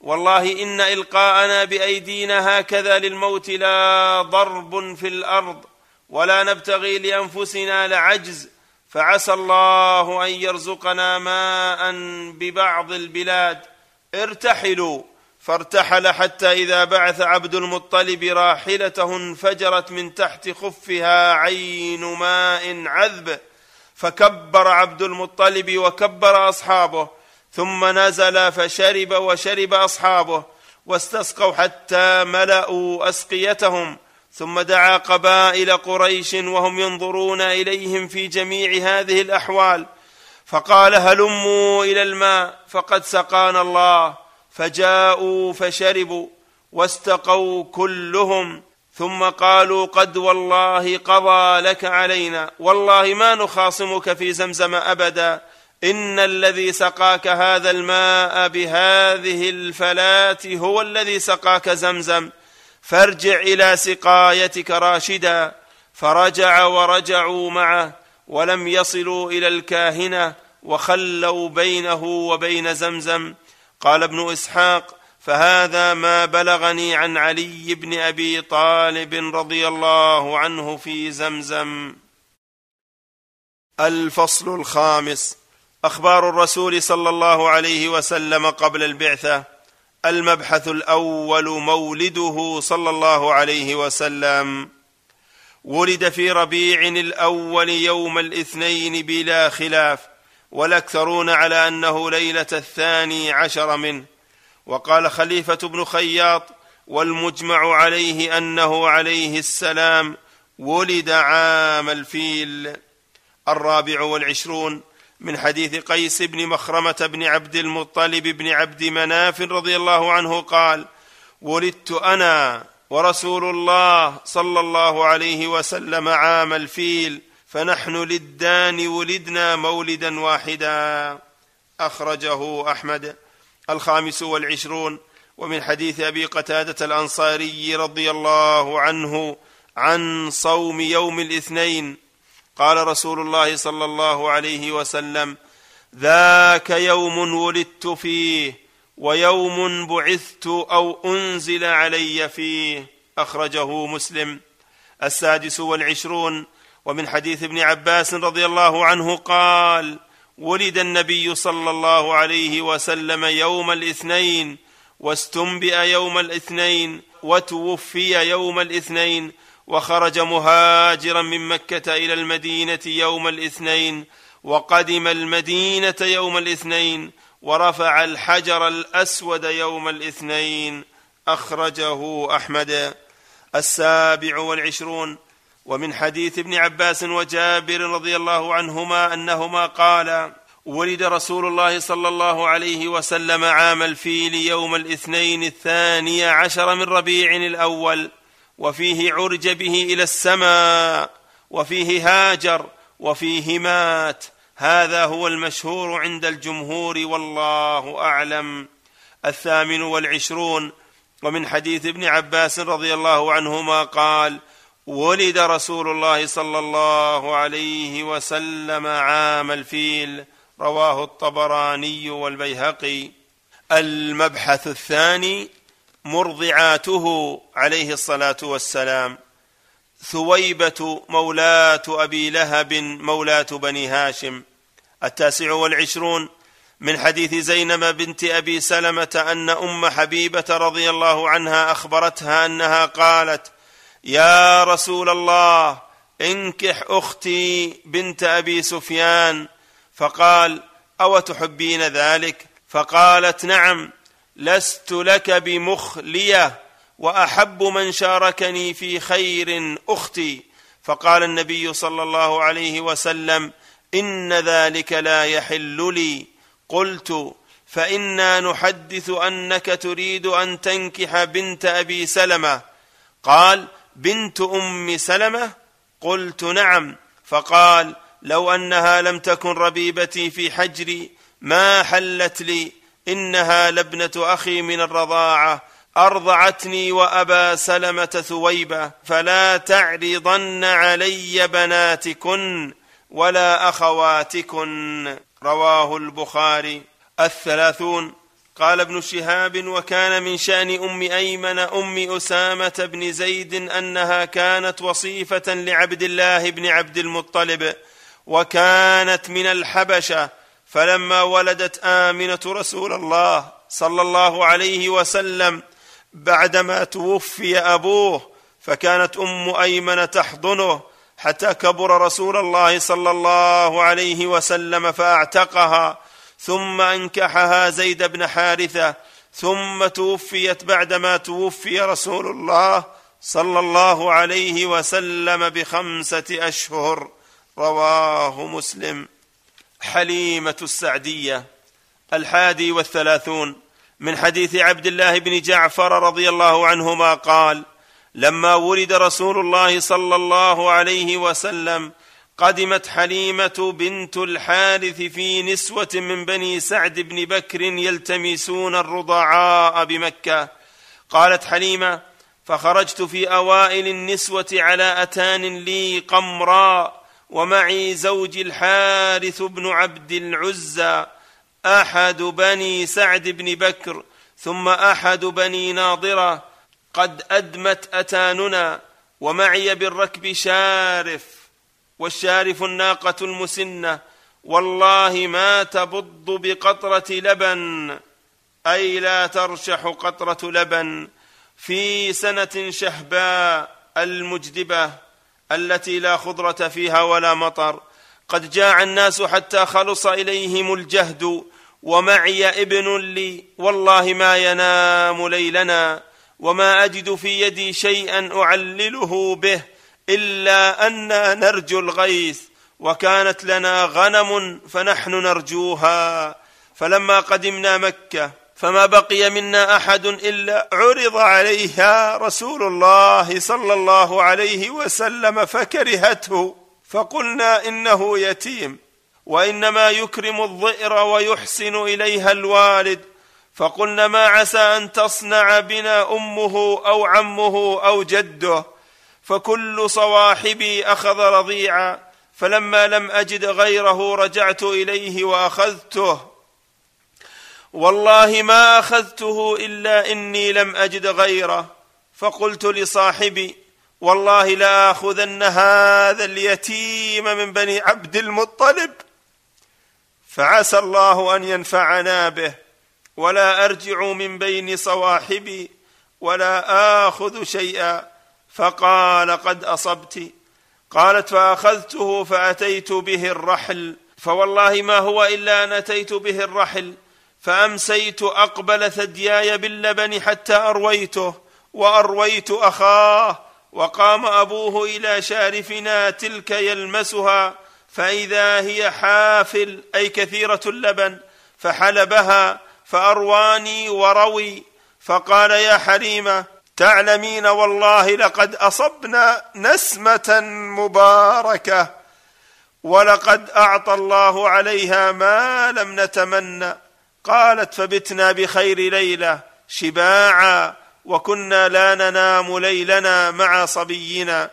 والله إن إلقاءنا بأيدينا هكذا للموت لا ضرب في الأرض. ولا نبتغي لأنفسنا لعجز فعسى الله أن يرزقنا ماء ببعض البلاد. ارتحلوا فارتحل حتى إذا بعث عبد المطلب راحلته انفجرت من تحت خفها عين ماء عذب. فكبر عبد المطلب وكبر أصحابه ثم نزل فشرب وشرب أصحابه واستسقوا حتى ملأوا أسقيتهم. ثم دعا قبائل قريش وهم ينظرون إليهم في جميع هذه الأحوال فقال هلموا إلى الماء فقد سقانا الله فجاءوا فشربوا واستقوا كلهم ثم قالوا قد والله قضى لك علينا والله ما نخاصمك في زمزم أبدا إن الذي سقاك هذا الماء بهذه الفلاة هو الذي سقاك زمزم فارجع إلى سقايتك راشدا. فرجع ورجعوا معه ولم يصلوا إلى الكاهنة وخلوا بينه وبين زمزم. قال ابن إسحاق فهذا ما بلغني عن علي بن أبي طالب رضي الله عنه في زمزم. الفصل الخامس. أخبار الرسول صلى الله عليه وسلم قبل البعثة. المبحث الأول مولده صلى الله عليه وسلم. ولد في ربيع الأول يوم الاثنين بلا خلاف والأكثرون على أنه ليلة الثاني عشر منه. وقال خليفة بن خياط والمجمع عليه أنه عليه السلام ولد عام الفيل الرابع والعشرون. من حديث قيس بن مخرمة بن عبد المطلب بن عبد مناف رضي الله عنه قال ولدت أنا ورسول الله صلى الله عليه وسلم عام الفيل فنحن للدان ولدنا مولدا واحدا. أخرجه أحمد. الخامس والعشرون. ومن حديث أبي قتادة الأنصاري رضي الله عنه عن صوم يوم الاثنين قال رسول الله صلى الله عليه وسلم ذاك يوم ولدت فيه ويوم بعثت أو أنزل علي فيه. أخرجه مسلم. السادس والعشرون. ومن حديث ابن عباس رضي الله عنه قال ولد النبي صلى الله عليه وسلم يوم الاثنين واستنبئ يوم الاثنين وتوفي يوم الاثنين وخرج مهاجرا من مكة إلى المدينة يوم الاثنين وقدم المدينة يوم الاثنين ورفع الحجر الأسود يوم الاثنين أخرجه أحمد. السابع والعشرون. ومن حديث ابن عباس وجابر رضي الله عنهما أنهما قالا ولد رسول الله صلى الله عليه وسلم عام الفيل يوم الاثنين الثاني عشر من ربيع الأول. وفيه عرج به إلى السماء وفيه هاجر وفيه مات. هذا هو المشهور عند الجمهور والله أعلم. الثامن والعشرون. ومن حديث ابن عباس رضي الله عنهما قال ولد رسول الله صلى الله عليه وسلم عام الفيل رواه الطبراني والبيهقي. المبحث الثاني مرضعاته عليه الصلاة والسلام. ثويبة مولاه أبي لهب مولاه بني هاشم. التاسع والعشرون. من حديث زينب بنت أبي سلمة أن أم حبيبة رضي الله عنها أخبرتها أنها قالت يا رسول الله انكح أختي بنت أبي سفيان فقال أو تحبين ذلك؟ فقالت نعم لست لك بمخلية وأحب من شاركني في خير أختي. فقال النبي صلى الله عليه وسلم إن ذلك لا يحل لي. قلت فإنا نحدث أنك تريد أن تنكح بنت أبي سلمة. قال بنت أم سلمة؟ قلت نعم. فقال لو أنها لم تكن ربيبتي في حجري ما حلت لي. إنها لابنة أخي من الرضاعة أرضعتني وأبا سلمة ثويبة فلا تعرضن علي بناتكن ولا أخواتكن. رواه البخاري. الثلاثون. قال ابن شهاب وكان من شأن أم أيمن أم أسامة بن زيد أنها كانت وصيفة لعبد الله بن عبد المطلب وكانت من الحبشة فلما ولدت آمنة رسول الله صلى الله عليه وسلم بعدما توفي أبوه فكانت أم أيمن تحضنه حتى كبر رسول الله صلى الله عليه وسلم فأعتقها ثم أنكحها زيد بن حارثة ثم توفيت بعدما توفي رسول الله صلى الله عليه وسلم بخمسة أشهر. رواه مسلم. حليمة السعدية الحادي والثلاثون من حديث عبد الله بن جعفر رضي الله عنهما قال لما ولد رسول الله صلى الله عليه وسلم قدمت حليمة بنت الحارث في نسوة من بني سعد بن بكر يلتمسون الرضعاء بمكة. قالت حليمة فخرجت في أوائل النسوة على أتان لي قمراء ومعي زوجي الحارث بن عبد العزى أحد بني سعد بن بكر ثم أحد بني ناضره قد أدمت أتاننا ومعي بالركب شارف والشارف الناقة المسنة. والله ما تبض بقطرة لبن أي لا ترشح قطرة لبن. في سنة شهباء المجدبة التي لا خضرة فيها ولا مطر. قد جاع الناس حتى خلص إليهم الجهد ومعي ابن لي والله ما ينام ليلنا وما أجد في يدي شيئا أعلله به إلا أنا نرجو الغيث وكانت لنا غنم فنحن نرجوها. فلما قدمنا مكة فما بقي منا أحد إلا عرض عليها رسول الله صلى الله عليه وسلم فكرهته. فقلنا إنه يتيم وإنما يكرم الظئر ويحسن إليها الوالد. فقلنا ما عسى أن تصنع بنا أمه أو عمه أو جده. فكل صواحبي أخذ رضيعا فلما لم أجد غيره رجعت إليه وأخذته. والله ما أخذته إلا إني لم أجد غيره. فقلت لصاحبي والله لاخذن هذا اليتيم من بني عبد المطلب. فعسى الله أن ينفعنا به ولا أرجع من بين صواحبي ولا آخذ شيئا. فقال قد أصبت. قالت فأخذته فأتيت به الرحل. فوالله ما هو إلا أن أتيت به الرحل. فأمسيت أقبل ثدياي باللبن حتى أرويته وأرويت أخاه وقام أبوه إلى شارفنا تلك يلمسها فإذا هي حافل أي كثيرة اللبن فحلبها فأرواني وروي فقال يا حليمه تعلمين والله لقد أصبنا نسمة مباركة ولقد أعطى الله عليها ما لم نتمنى. قالت فبتنا بخير ليلة شباعا وكنا لا ننام ليلنا مع صبينا.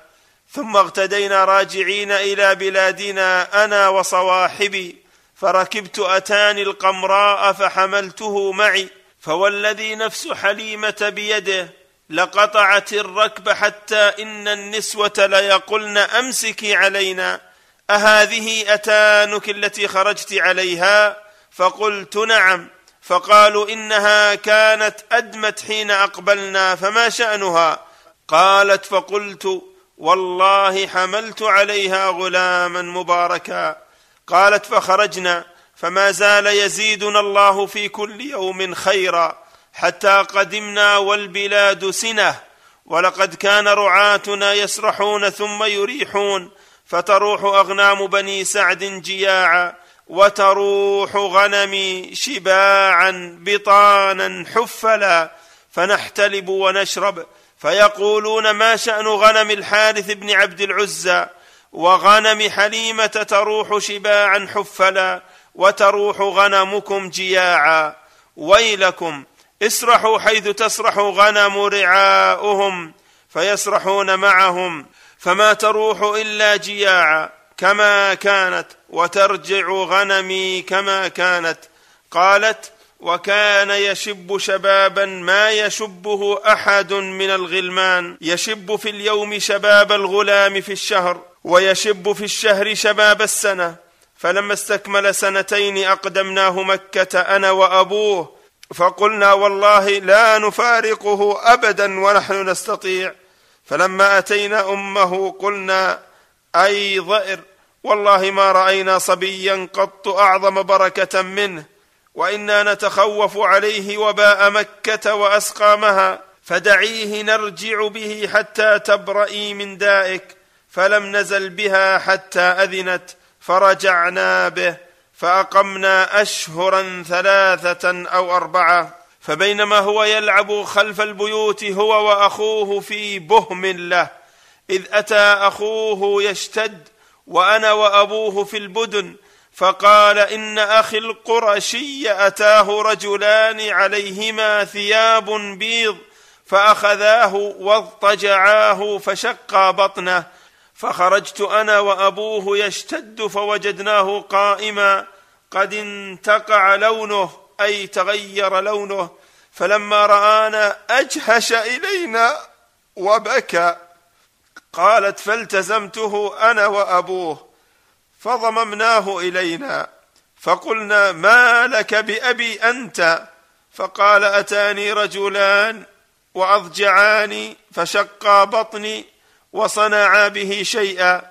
ثم اغتدينا راجعين إلى بلادنا أنا وصواحبي. فركبت أتاني القمراء فحملته معي. فوالذي نفس حليمة بيده لقطعت الركب حتى إن النسوة ليقلن أمسكي علينا. أهذه أتانك التي خرجت عليها؟ فقلت نعم. فقالوا إنها كانت أدمت حين أقبلنا فما شأنها؟ قالت فقلت والله حملت عليها غلاما مباركا. قالت فخرجنا فما زال يزيدنا الله في كل يوم خيرا. حتى قدمنا والبلاد سنة ولقد كان رعاتنا يسرحون ثم يريحون. فتروح أغنام بني سعد جياعا. وتروح غنمي شباعا بطانا حفلا فنحتلب ونشرب. فيقولون ما شأن غنم الحارث بن عبد العزى؟ وغنم حليمة تروح شباعا حفلا وتروح غنمكم جياعا. ويلكم اسرحوا حيث تسرح غنم رعاؤهم فيسرحون معهم فما تروح إلا جياعا. كما كانت وترجع غنمي كما كانت. قالت وكان يشب شبابا ما يشبه أحد من الغلمان. يشب في اليوم شباب الغلام في الشهر ويشب في الشهر شباب السنة. فلما استكمل سنتين أقدمناه مكة أنا وأبوه فقلنا والله لا نفارقه ابدا ونحن نستطيع. فلما أتينا أمه قلنا أي ضئر. والله ما رأينا صبيا قط أعظم بركة منه وإنا نتخوف عليه وباء مكة واسقامها فدعيه نرجع به حتى تبرئي من دائك فلم نزل بها حتى أذنت فرجعنا به فأقمنا أشهرا ثلاثة أو أربعة فبينما هو يلعب خلف البيوت هو وأخوه في بهم له إذ أتى أخوه يشتد وأنا وأبوه في البدن فقال إن أخي القرشي أتاه رجلان عليهما ثياب بيض فأخذاه واضطجعاه فشقا بطنه فخرجت أنا وأبوه يشتد فوجدناه قائما قد انتقع لونه أي تغير لونه فلما رآنا أجهش إلينا وبكى. قالت فالتزمته أنا وأبوه فضممناه إلينا فقلنا ما لك بأبي أنت؟ فقال أتاني رجلان وأضجعاني فشقا بطني وصنعا به شيئا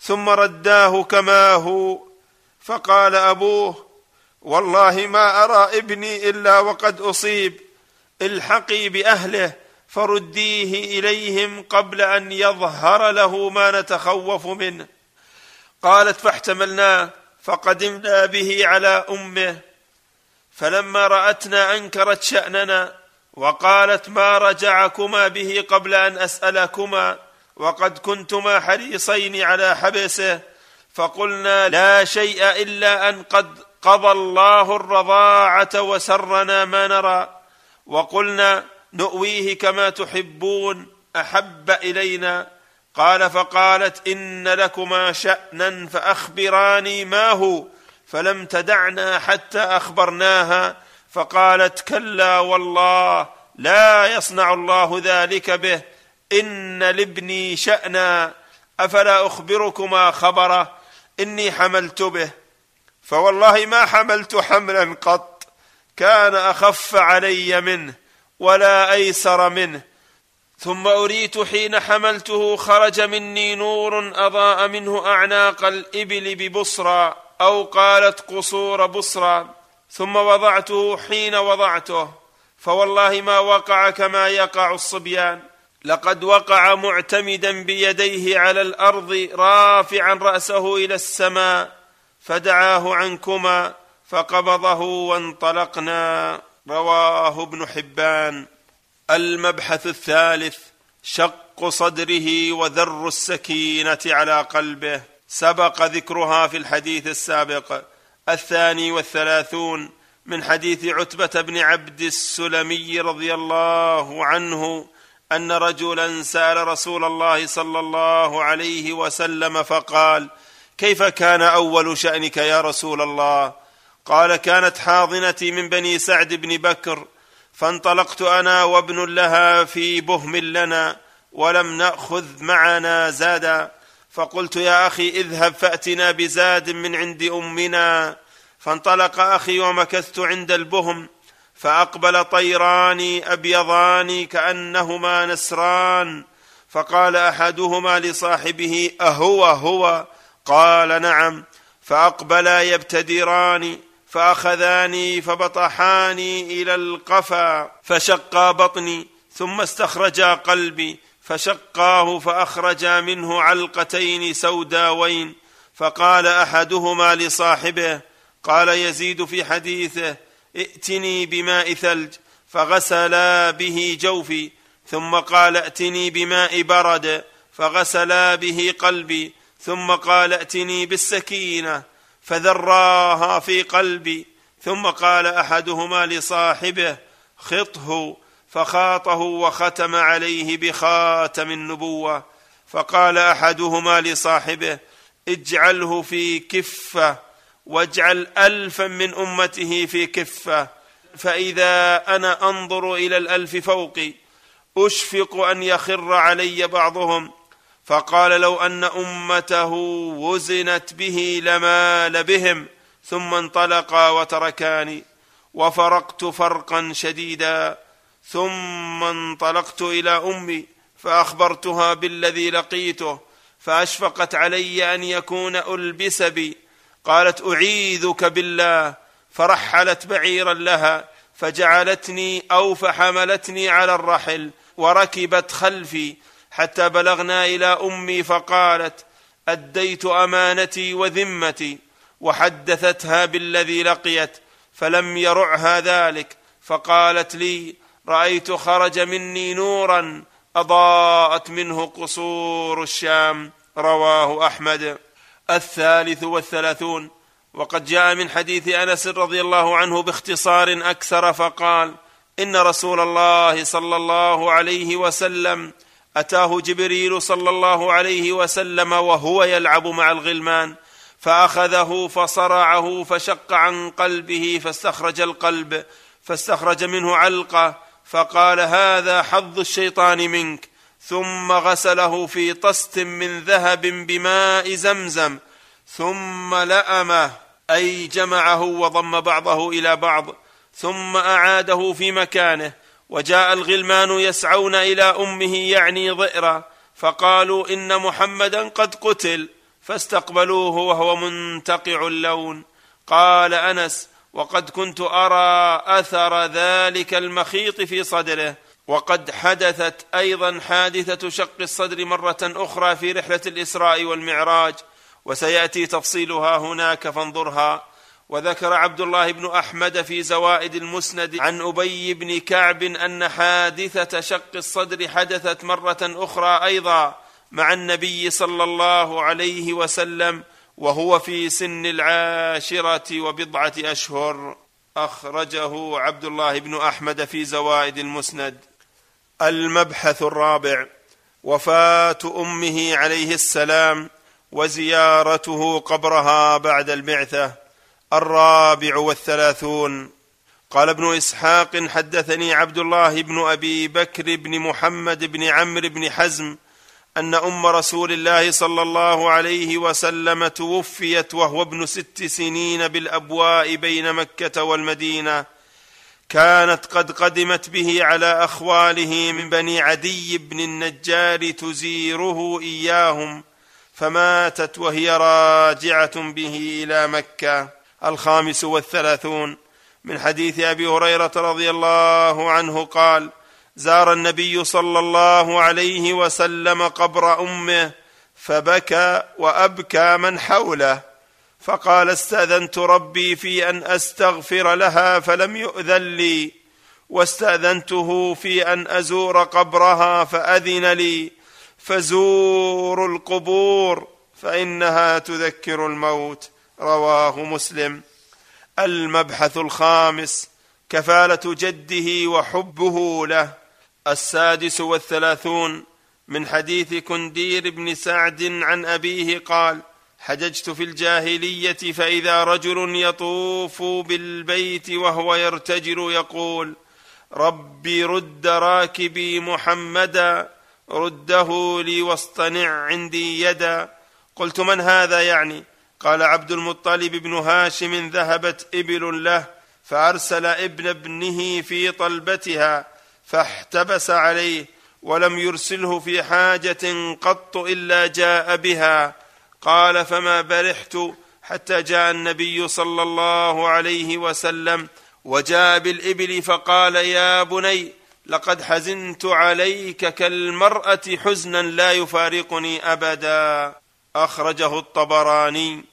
ثم رداه كما هو فقال أبوه والله ما أرى ابني إلا وقد أصيب الحقي بأهله فرديه إليهم قبل أن يظهر له ما نتخوف منه. قالت فاحتملناه فقدمنا به على أمه. فلما رأتنا أنكرت شأننا وقالت ما رجعكما به قبل أن أسألكما وقد كنتما حريصين على حبسه. فقلنا لا شيء إلا أن قد قضى الله الرضاعة وسرنا ما نرى. وقلنا نؤويه كما تحبون أحب إلينا؟ قال فقالت إن لكما شأنا فأخبراني ما هو. فلم تدعنا حتى أخبرناها فقالت كلا والله لا يصنع الله ذلك به. إن لابني شأنا أفلا أخبركما خبره؟ إني حملت به. فوالله ما حملت حملا قط كان أخف علي منه. ولا أيسر منه. ثم أريت حين حملته خرج مني نور أضاء منه أعناق الإبل ببصرى أو قالت قصور بصرى. ثم وضعته حين وضعته. فوالله ما وقع كما يقع الصبيان. لقد وقع معتمدا بيديه على الأرض رافعا رأسه إلى السماء فدعاه عنكما فقبضه وانطلقنا. رواه ابن حبان. المبحث الثالث شق صدره وذر السكينة على قلبه. سبق ذكرها في الحديث السابق. الثاني والثلاثون من حديث عتبة بن عبد السلمي رضي الله عنه أن رجلا سأل رسول الله صلى الله عليه وسلم فقال كيف كان أول شأنك يا رسول الله؟ قال كانت حاضنتي من بني سعد بن بكر فانطلقت أنا وابن لها في بهم لنا ولم نأخذ معنا زادا. فقلت يا أخي اذهب فأتنا بزاد من عند أمنا. فانطلق أخي ومكثت عند البهم فأقبل طيران أبيضان كأنهما نسران. فقال أحدهما لصاحبه أهو هو؟ قال نعم. فأقبلا يبتدران. فأخذاني فبطحاني إلى القفا فشقا بطني ثم استخرجا قلبي فشقاه فأخرجا منه علقتين سوداوين. فقال أحدهما لصاحبه قال يزيد في حديثه ائتني بماء ثلج. فغسلا به جوفي ثم قال ائتني بماء برد. فغسلا به قلبي ثم قال ائتني بالسكينة. فذراها في قلبي ثم قال أحدهما لصاحبه خطه فخاطه وختم عليه بخاتم النبوة. فقال أحدهما لصاحبه اجعله في كفة واجعل ألفا من أمته في كفة فإذا أنا أنظر إلى الألف فوقي أشفق أن يخر علي بعضهم. فقال لو أن أمته وزنت به لمال بهم ثم انطلقا وتركاني وفرقت فرقا شديدا ثم انطلقت إلى أمي فأخبرتها بالذي لقيته فأشفقت علي أن يكون ألبس بي قالت أعيذك بالله فرحلت بعيرا لها فجعلتني أو فحملتني على الرحل وركبت خلفي حتى بلغنا إلى أمي فقالت أديت أمانتي وذمتي وحدثتها بالذي لقيت فلم يرعها ذلك فقالت لي رأيت خرج مني نورا أضاءت منه قصور الشام رواه أحمد. الثالث والثلاثون. وقد جاء من حديث أنس رضي الله عنه باختصار أكثر فقال إن رسول الله صلى الله عليه وسلم أتاه جبريل صلى الله عليه وسلم وهو يلعب مع الغلمان فأخذه فصرعه فشق عن قلبه فاستخرج القلب فاستخرج منه علقة فقال هذا حظ الشيطان منك. ثم غسله في طست من ذهب بماء زمزم ثم لأمه أي جمعه وضم بعضه إلى بعض ثم أعاده في مكانه. وجاء الغلمان يسعون إلى أمه يعني ضئرا فقالوا إن محمدا قد قتل فاستقبلوه وهو منتقع اللون. قال أنس وقد كنت أرى أثر ذلك المخيط في صدره وقد حدثت أيضا حادثة شق الصدر مرة أخرى في رحلة الإسراء والمعراج وسيأتي تفصيلها هناك فانظرها. وذكر عبد الله بن أحمد في زوائد المسند عن أبي بن كعب أن حادثة شق الصدر حدثت مرة أخرى أيضا مع النبي صلى الله عليه وسلم وهو في سن العاشرة وبضعة أشهر. أخرجه عبد الله بن أحمد في زوائد المسند. المبحث الرابع. وفاة أمه عليه السلام وزيارته قبرها بعد البعثه الرابع والثلاثون. قال ابن إسحاق حدثني عبد الله بن أبي بكر بن محمد بن عمرو بن حزم أن أم رسول الله صلى الله عليه وسلم توفيت وهو ابن ست سنين بالأبواء بين مكة والمدينة. كانت قد قدمت به على أخواله من بني عدي بن النجار تزيره إياهم فماتت وهي راجعة به إلى مكة. الخامس والثلاثون من حديث أبي هريرة رضي الله عنه قال زار النبي صلى الله عليه وسلم قبر أمه فبكى وأبكى من حوله فقال استأذنت ربي في أن أستغفر لها فلم يؤذن لي واستأذنته في أن أزور قبرها فأذن لي فزوروا القبور فإنها تذكر الموت. رواه مسلم. المبحث الخامس كفالة جده وحبه له. السادس والثلاثون من حديث كندير بن سعد عن أبيه قال حججت في الجاهلية فإذا رجل يطوف بالبيت وهو يرتجل يقول ربي رد راكبي محمدا رده لي واصطنع عندي يدا. قلت من هذا يعني؟ قال عبد المطلب بن هاشم ذهبت إبل له فأرسل ابن ابنه في طلبتها فاحتبس عليه ولم يرسله في حاجة قط إلا جاء بها. قال فما برحت حتى جاء النبي صلى الله عليه وسلم وجاء بالإبل فقال يا بني لقد حزنت عليك كالمرأة حزنا لا يفارقني أبدا. أخرجه الطبراني.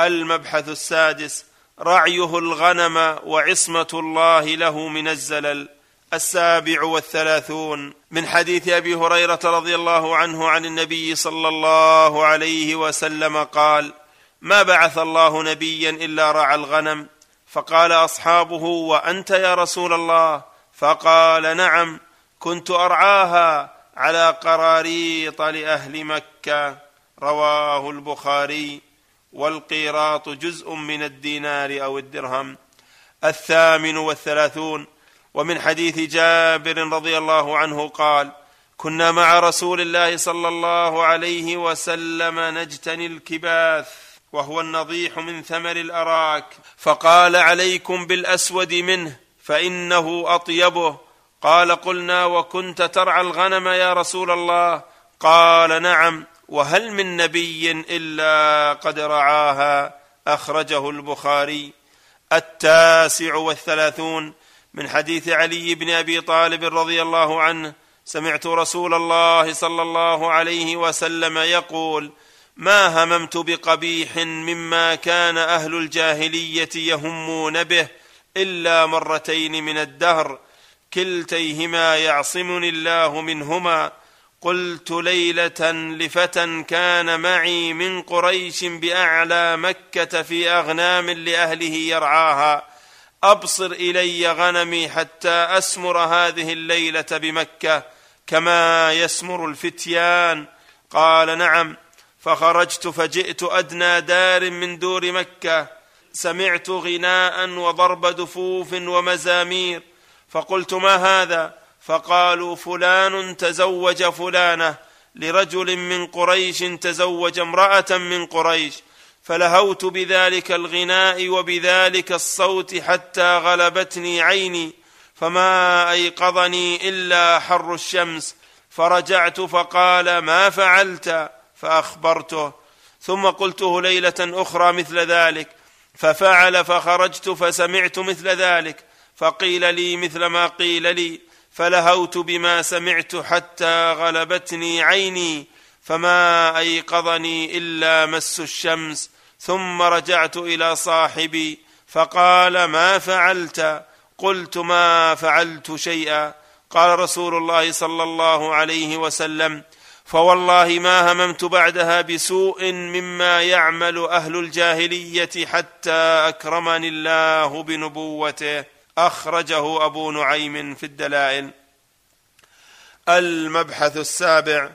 المبحث السادس رعيه الغنم وعصمة الله له من الزلل. السابع والثلاثون من حديث أبي هريرة رضي الله عنه عن النبي صلى الله عليه وسلم قال ما بعث الله نبيا إلا رعى الغنم فقال أصحابه وأنت يا رسول الله؟ فقال نعم كنت أرعاها على قراريط لأهل مكة. رواه البخاري والقيراط جزء من الدينار أو الدرهم. الثامن والثلاثون. ومن حديث جابر رضي الله عنه قال كنا مع رسول الله صلى الله عليه وسلم نجتني الكباث وهو النضيح من ثمر الأراك فقال عليكم بالأسود منه فإنه أطيبه. قال قلنا وكنت ترعى الغنم يا رسول الله؟ قال نعم. وهل من نبي إلا قد رعاها؟ أخرجه البخاري. التاسع والثلاثون من حديث علي بن أبي طالب رضي الله عنه. سمعت رسول الله صلى الله عليه وسلم يقول ما هممت بقبيح مما كان أهل الجاهلية يهمون به إلا مرتين من الدهر. كلتيهما يعصمني الله منهما قلت ليلة لفتى كان معي من قريش بأعلى مكة في أغنام لأهله يرعاها. أبصر إلي غنمي حتى أسمر هذه الليلة بمكة كما يسمر الفتيان. قال نعم فخرجت فجئت أدنى دار من دور مكة. سمعت غناء وضرب دفوف ومزامير. فقلت ما هذا؟ فقالوا فلان تزوج فلانة لرجل من قريش تزوج امرأة من قريش فلهوت بذلك الغناء وبذلك الصوت حتى غلبتني عيني فما أيقظني إلا حر الشمس. فرجعت فقال ما فعلت؟ فأخبرته. ثم قلته ليلة أخرى مثل ذلك. ففعل فخرجت فسمعت مثل ذلك. فقيل لي مثل ما قيل لي. فلهوت بما سمعت حتى غلبتني عيني فما أيقظني إلا مس الشمس ثم رجعت إلى صاحبي فقال ما فعلت؟ قلت ما فعلت شيئا. قال رسول الله صلى الله عليه وسلم فوالله ما هممت بعدها بسوء مما يعمل أهل الجاهلية حتى أكرمني الله بنبوته. أخرجه أبو نعيم في الدلائل. المبحث السابع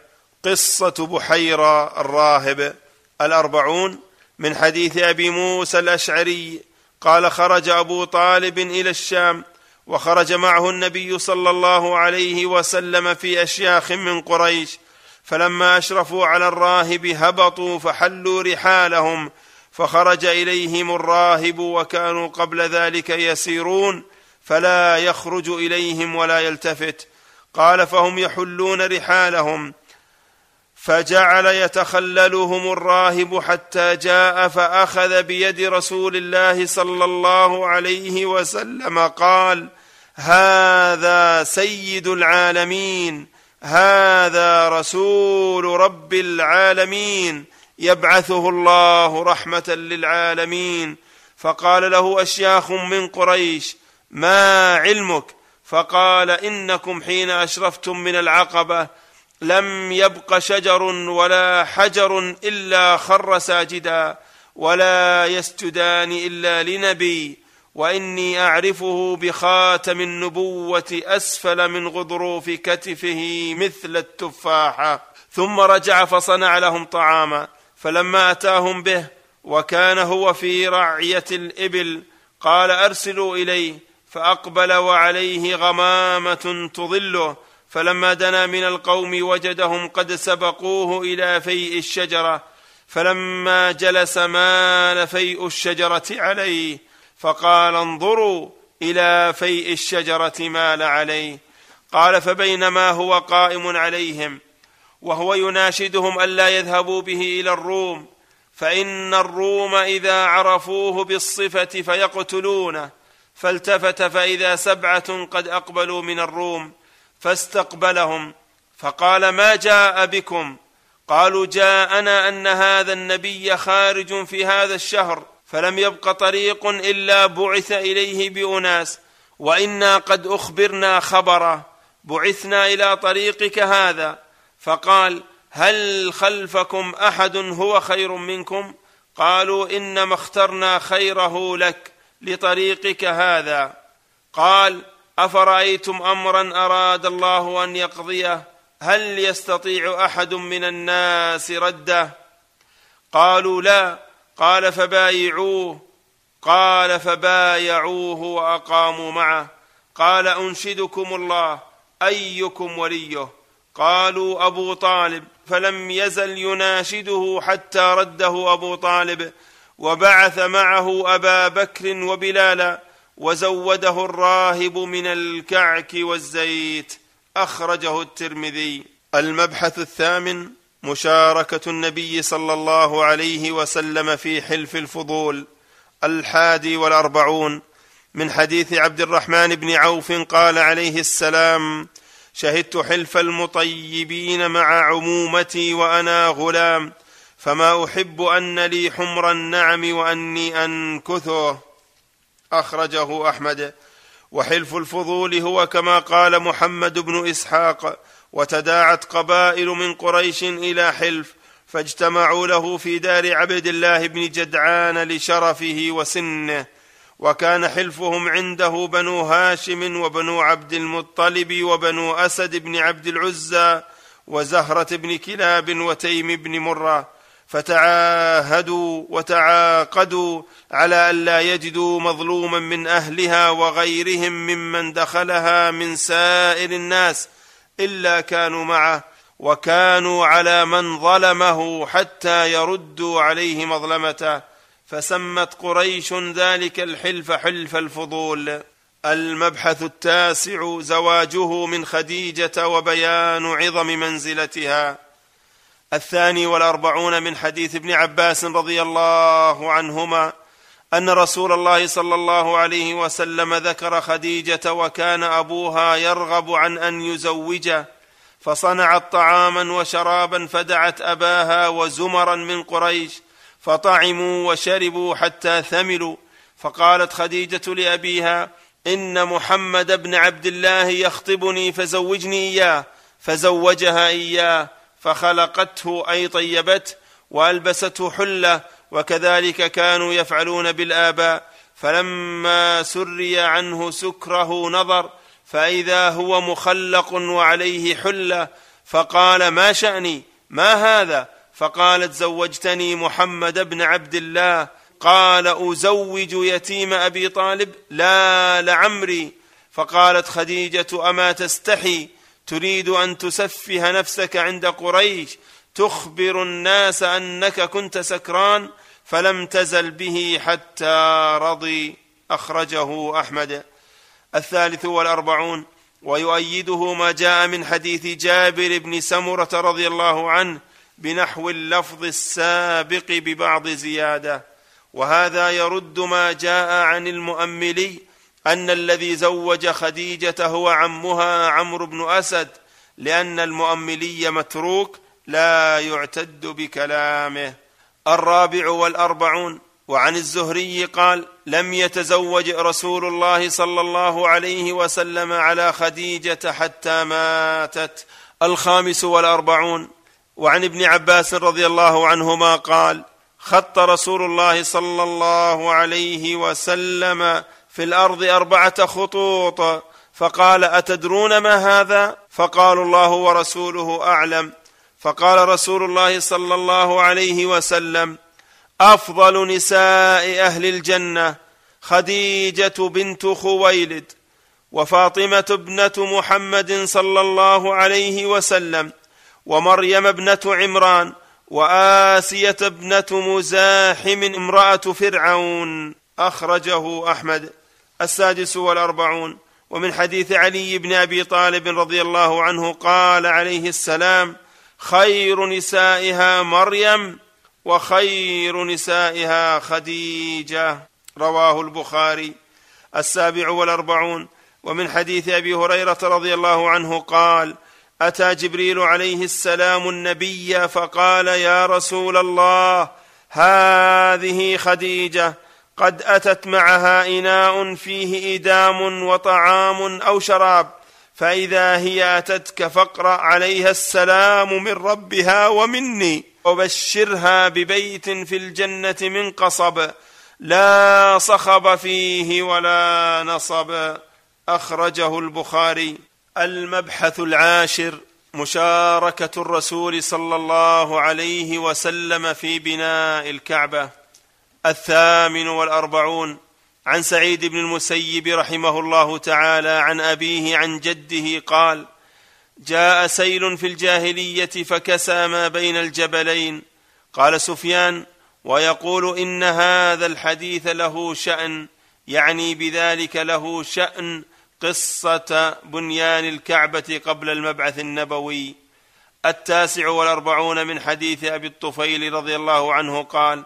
قصة بحيرة الراهب. الأربعون من حديث أبي موسى الأشعري. قال خرج أبو طالب إلى الشام وخرج معه النبي صلى الله عليه وسلم في أشياخ من قريش. فلما أشرفوا على الراهب هبطوا فحلوا رحالهم فخرج إليهم الراهب وكانوا قبل ذلك يسيرون. فلا يخرج إليهم ولا يلتفت. قال فهم يحلون رحالهم. فجعل يتخللهم الراهب حتى جاء فأخذ بيد رسول الله صلى الله عليه وسلم قال هذا سيد العالمين. هذا رسول رب العالمين. يبعثه الله رحمة للعالمين. فقال له أشياخ من قريش ما علمك؟ فقال إنكم حين أشرفتم من العقبة لم يبق شجر ولا حجر إلا خر ساجدا ولا يسجدان إلا لنبي وإني أعرفه بخاتم النبوة أسفل من غضروف كتفه مثل التفاحه ثم رجع فصنع لهم طعاما فلما أتاهم به وكان هو في رعية الإبل قال أرسلوا إليه فأقبل وعليه غمامة تظله فلما دنا من القوم وجدهم قد سبقوه إلى فيء الشجرة فلما جلس مال فيء الشجرة عليه فقال انظروا إلى فيء الشجرة مال عليه. قال فبينما هو قائم عليهم وهو يناشدهم ألا يذهبوا به إلى الروم فإن الروم إذا عرفوه بالصفة فيقتلونه. فالتفت فإذا سبعة قد أقبلوا من الروم فاستقبلهم فقال ما جاء بكم؟ قالوا جاءنا أن هذا النبي خارج في هذا الشهر فلم يبق طريق إلا بعث إليه بأناس وإنا قد أخبرنا خبرا بعثنا إلى طريقك هذا فقال هل خلفكم أحد هو خير منكم؟ قالوا إنما اخترنا خيره لك. لطريقك هذا. قال أفرأيتم أمرا أراد الله أن يقضيه؟ هل يستطيع أحد من الناس رده؟ قالوا لا. قال فبايعوه. قال فبايعوه وأقاموا معه. قال أنشدكم الله. أيكم وليه؟ قالوا أبو طالب. فلم يزل يناشده حتى رده أبو طالب. وبعث معه أبا بكر وبلالا وزوده الراهب من الكعك والزيت. أخرجه الترمذي. المبحث الثامن مشاركة النبي صلى الله عليه وسلم في حلف الفضول. الحادي والأربعون من حديث عبد الرحمن بن عوف قال عليه السلام شهدت حلف المطيبين مع عمومتي وأنا غلام. فما أحب أن لي حمر النعم وأني أنكثه. أخرجه أحمد. وحلف الفضول هو كما قال محمد بن إسحاق. وتداعت قبائل من قريش إلى حلف فاجتمعوا له في دار عبد الله بن جدعان لشرفه وسنه. وكان حلفهم عنده بنو هاشم وبنو عبد المطلب وبنو أسد بن عبد العزى وزهرة بن كلاب وتيم بن مرة. فتعاهدوا وتعاقدوا على الا يجدوا مظلوما من أهلها وغيرهم ممن دخلها من سائر الناس إلا كانوا معه وكانوا على من ظلمه حتى يردوا عليه مظلمته فسمت قريش ذلك الحلف حلف الفضول. المبحث التاسع زواجه من خديجة وبيان عظم منزلتها. الثاني والأربعون من حديث ابن عباس رضي الله عنهما أن رسول الله صلى الله عليه وسلم ذكر خديجة وكان أبوها يرغب عن أن يزوجه فصنعت طعاما وشرابا فدعت أباها وزمرا من قريش فطعموا وشربوا حتى ثملوا. فقالت خديجة لأبيها إن محمد بن عبد الله يخطبني فزوجني إياه فزوجها إياه. فخلقته أي طيبته وألبسته حلة وكذلك كانوا يفعلون بالآباء. فلما سري عنه سكره نظر فإذا هو مخلق وعليه حلة فقال ما شأني؟ ما هذا؟ فقالت زوجتني محمد بن عبد الله. قال أزوج يتيم أبي طالب؟ لا لعمري. فقالت خديجة أما تستحي؟ تريد أن تسفه نفسك عند قريش تخبر الناس أنك كنت سكران فلم تزل به حتى رضي أخرجه أحمد. الثالث والأربعون ويؤيده ما جاء من حديث جابر بن سمرة رضي الله عنه بنحو اللفظ السابق ببعض زيادة. وهذا يرد ما جاء عن المؤملي أن الذي زوج خديجة هو عمها عمرو بن أسد لأن المؤملي متروك لا يعتد بكلامه. الرابع والأربعون وعن الزهري قال لم يتزوج رسول الله صلى الله عليه وسلم على خديجة حتى ماتت. الخامس والأربعون وعن ابن عباس رضي الله عنهما قال خط رسول الله صلى الله عليه وسلم في الأرض أربعة خطوط. فقال أتدرون ما هذا؟ فقالوا الله ورسوله أعلم. فقال رسول الله صلى الله عليه وسلم أفضل نساء أهل الجنة خديجة بنت خويلد وفاطمة ابنة محمد صلى الله عليه وسلم ومريم ابنة عمران وآسية ابنة مزاحم امرأة فرعون. أخرجه أحمد. السادس والأربعون. ومن حديث علي بن أبي طالب رضي الله عنه قال عليه السلام خير نسائها مريم وخير نسائها خديجة. رواه البخاري. السابع والأربعون. ومن حديث أبي هريرة رضي الله عنه قال أتى جبريل عليه السلام النبي فقال يا رسول الله هذه خديجة. قد أتت معها إناء فيه إدام وطعام أو شراب فإذا هي أتتك فاقرأ عليها السلام من ربها ومني وبشرها ببيت في الجنة من قصب لا صخب فيه ولا نصب. أخرجه البخاري. المبحث العاشر مشاركة الرسول صلى الله عليه وسلم في بناء الكعبة. الثامن والأربعون عن سعيد بن المسيب رحمه الله تعالى عن أبيه عن جده قال جاء سيل في الجاهلية فكسى ما بين الجبلين. قال سفيان ويقول إن هذا الحديث له شأن يعني بذلك له شأن قصة بنيان الكعبة قبل المبعث النبوي. التاسع والأربعون من حديث أبي الطفيل رضي الله عنه قال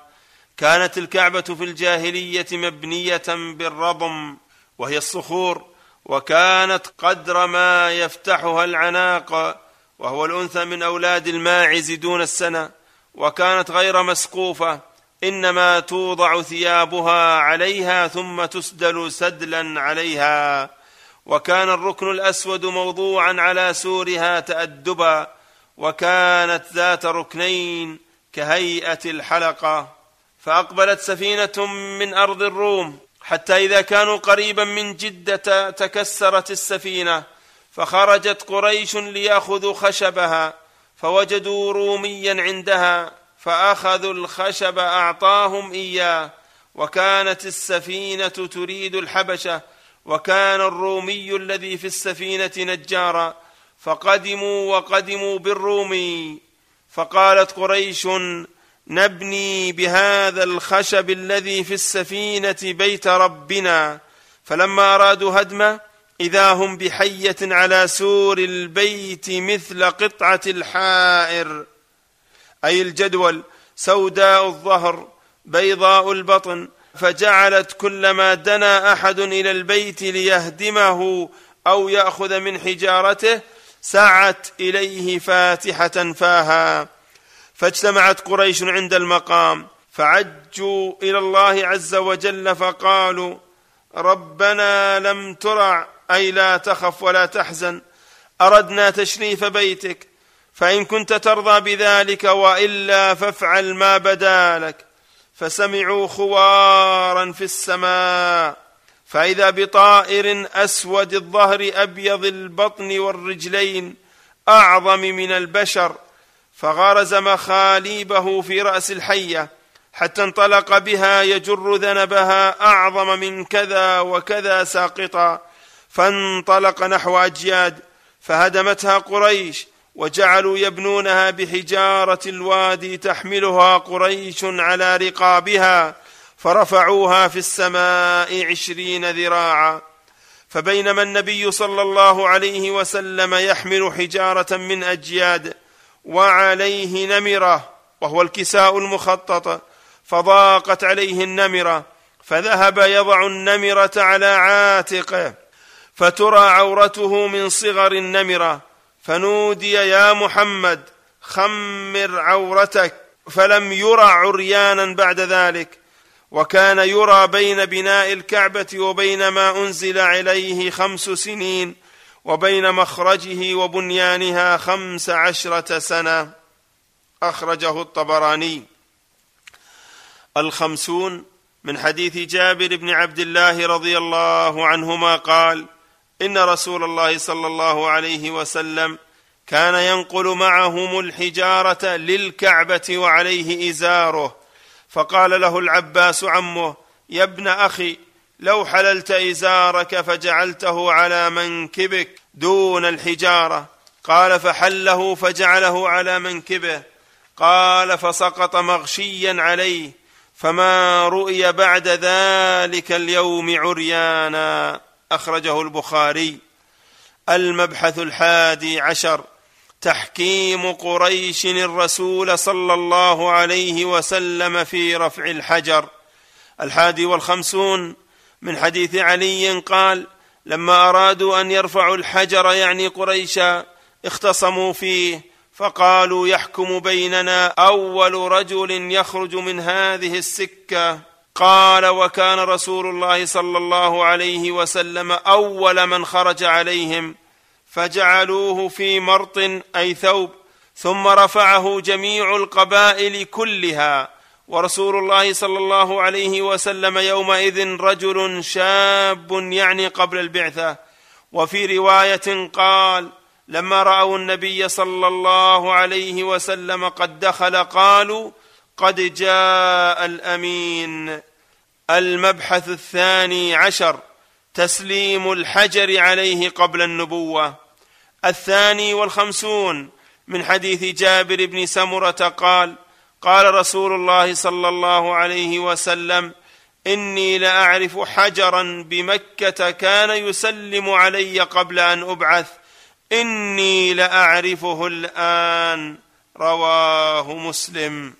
كانت الكعبة في الجاهلية مبنية بالرضم وهي الصخور وكانت قدر ما يفتحها العناق وهو الأنثى من أولاد الماعز دون السنة وكانت غير مسقوفة إنما توضع ثيابها عليها ثم تسدل سدلا عليها. وكان الركن الأسود موضوعا على سورها تادبا وكانت ذات ركنين كهيئة الحلقة. فأقبلت سفينة من أرض الروم حتى إذا كانوا قريبا من جدة تكسرت السفينة فخرجت قريش ليأخذوا خشبها فوجدوا روميا عندها فأخذوا الخشب أعطاهم إياه. وكانت السفينة تريد الحبشة وكان الرومي الذي في السفينة نجارا فقدموا وقدموا بالرومي. فقالت قريش نبني بهذا الخشب الذي في السفينة بيت ربنا. فلما أرادوا هدمه إذا هم بحية على سور البيت مثل قطعة الحائر. أي الجدول سوداء الظهر بيضاء البطن. فجعلت كلما دنا أحد إلى البيت ليهدمه أو يأخذ من حجارته سعت إليه فاتحة فاها. فاجتمعت قريش عند المقام فعجوا إلى الله عز وجل فقالوا ربنا لم ترع أي لا تخف ولا تحزن أردنا تشريف بيتك فإن كنت ترضى بذلك وإلا فافعل ما بدا لك فسمعوا خوارا في السماء فإذا بطائر أسود الظهر أبيض البطن والرجلين أعظم من البشر فغرز مخاليبه في رأس الحية حتى انطلق بها يجر ذنبها أعظم من كذا وكذا ساقطا. فانطلق نحو أجياد فهدمتها قريش وجعلوا يبنونها بحجارة الوادي تحملها قريش على رقابها فرفعوها في السماء عشرين ذراعا. فبينما النبي صلى الله عليه وسلم يحمل حجارة من أجياد وعليه نمرة وهو الكساء المخطط فضاقت عليه النمرة فذهب يضع النمرة على عاتقه فترى عورته من صغر النمرة فنودي يا محمد خمر عورتك فلم يرى عريانا بعد ذلك وكان يرى بين بناء الكعبة وبين ما أنزل عليه خمس سنين وبين مخرجه وبنيانها خمس عشرة سنة أخرجه الطبراني. الخمسون من حديث جابر بن عبد الله رضي الله عنهما قال إن رسول الله صلى الله عليه وسلم كان ينقل معهم الحجارة للكعبة وعليه إزاره فقال له العباس عمه يا ابن أخي لو حللت إزارك فجعلته على منكبك دون الحجارة. قال فحله فجعله على منكبه. قال فسقط مغشيا عليه. فما رؤي بعد ذلك اليوم عريانا. أخرجه البخاري. المبحث الحادي عشر. تحكيم قريش الرسول صلى الله عليه وسلم في رفع الحجر. الحادي والخمسون. من حديث علي قال لما أرادوا أن يرفعوا الحجر يعني قريشا اختصموا فيه فقالوا يحكم بيننا أول رجل يخرج من هذه السكة. قال وكان رسول الله صلى الله عليه وسلم أول من خرج عليهم فجعلوه في مرط أي ثوب ثم رفعه جميع القبائل كلها. ورسول الله صلى الله عليه وسلم يومئذ رجل شاب يعني قبل البعثة. وفي رواية قال لما رأوا النبي صلى الله عليه وسلم قد دخل قالوا قد جاء الأمين. المبحث الثاني عشر. تسليم الحجر عليه قبل النبوة. الثاني والخمسون. من حديث جابر بن سمرة قال قال رسول الله صلى الله عليه وسلم إني لأعرف حجرا بمكة كان يسلم علي قبل أن أبعث. إني لأعرفه الآن. رواه مسلم.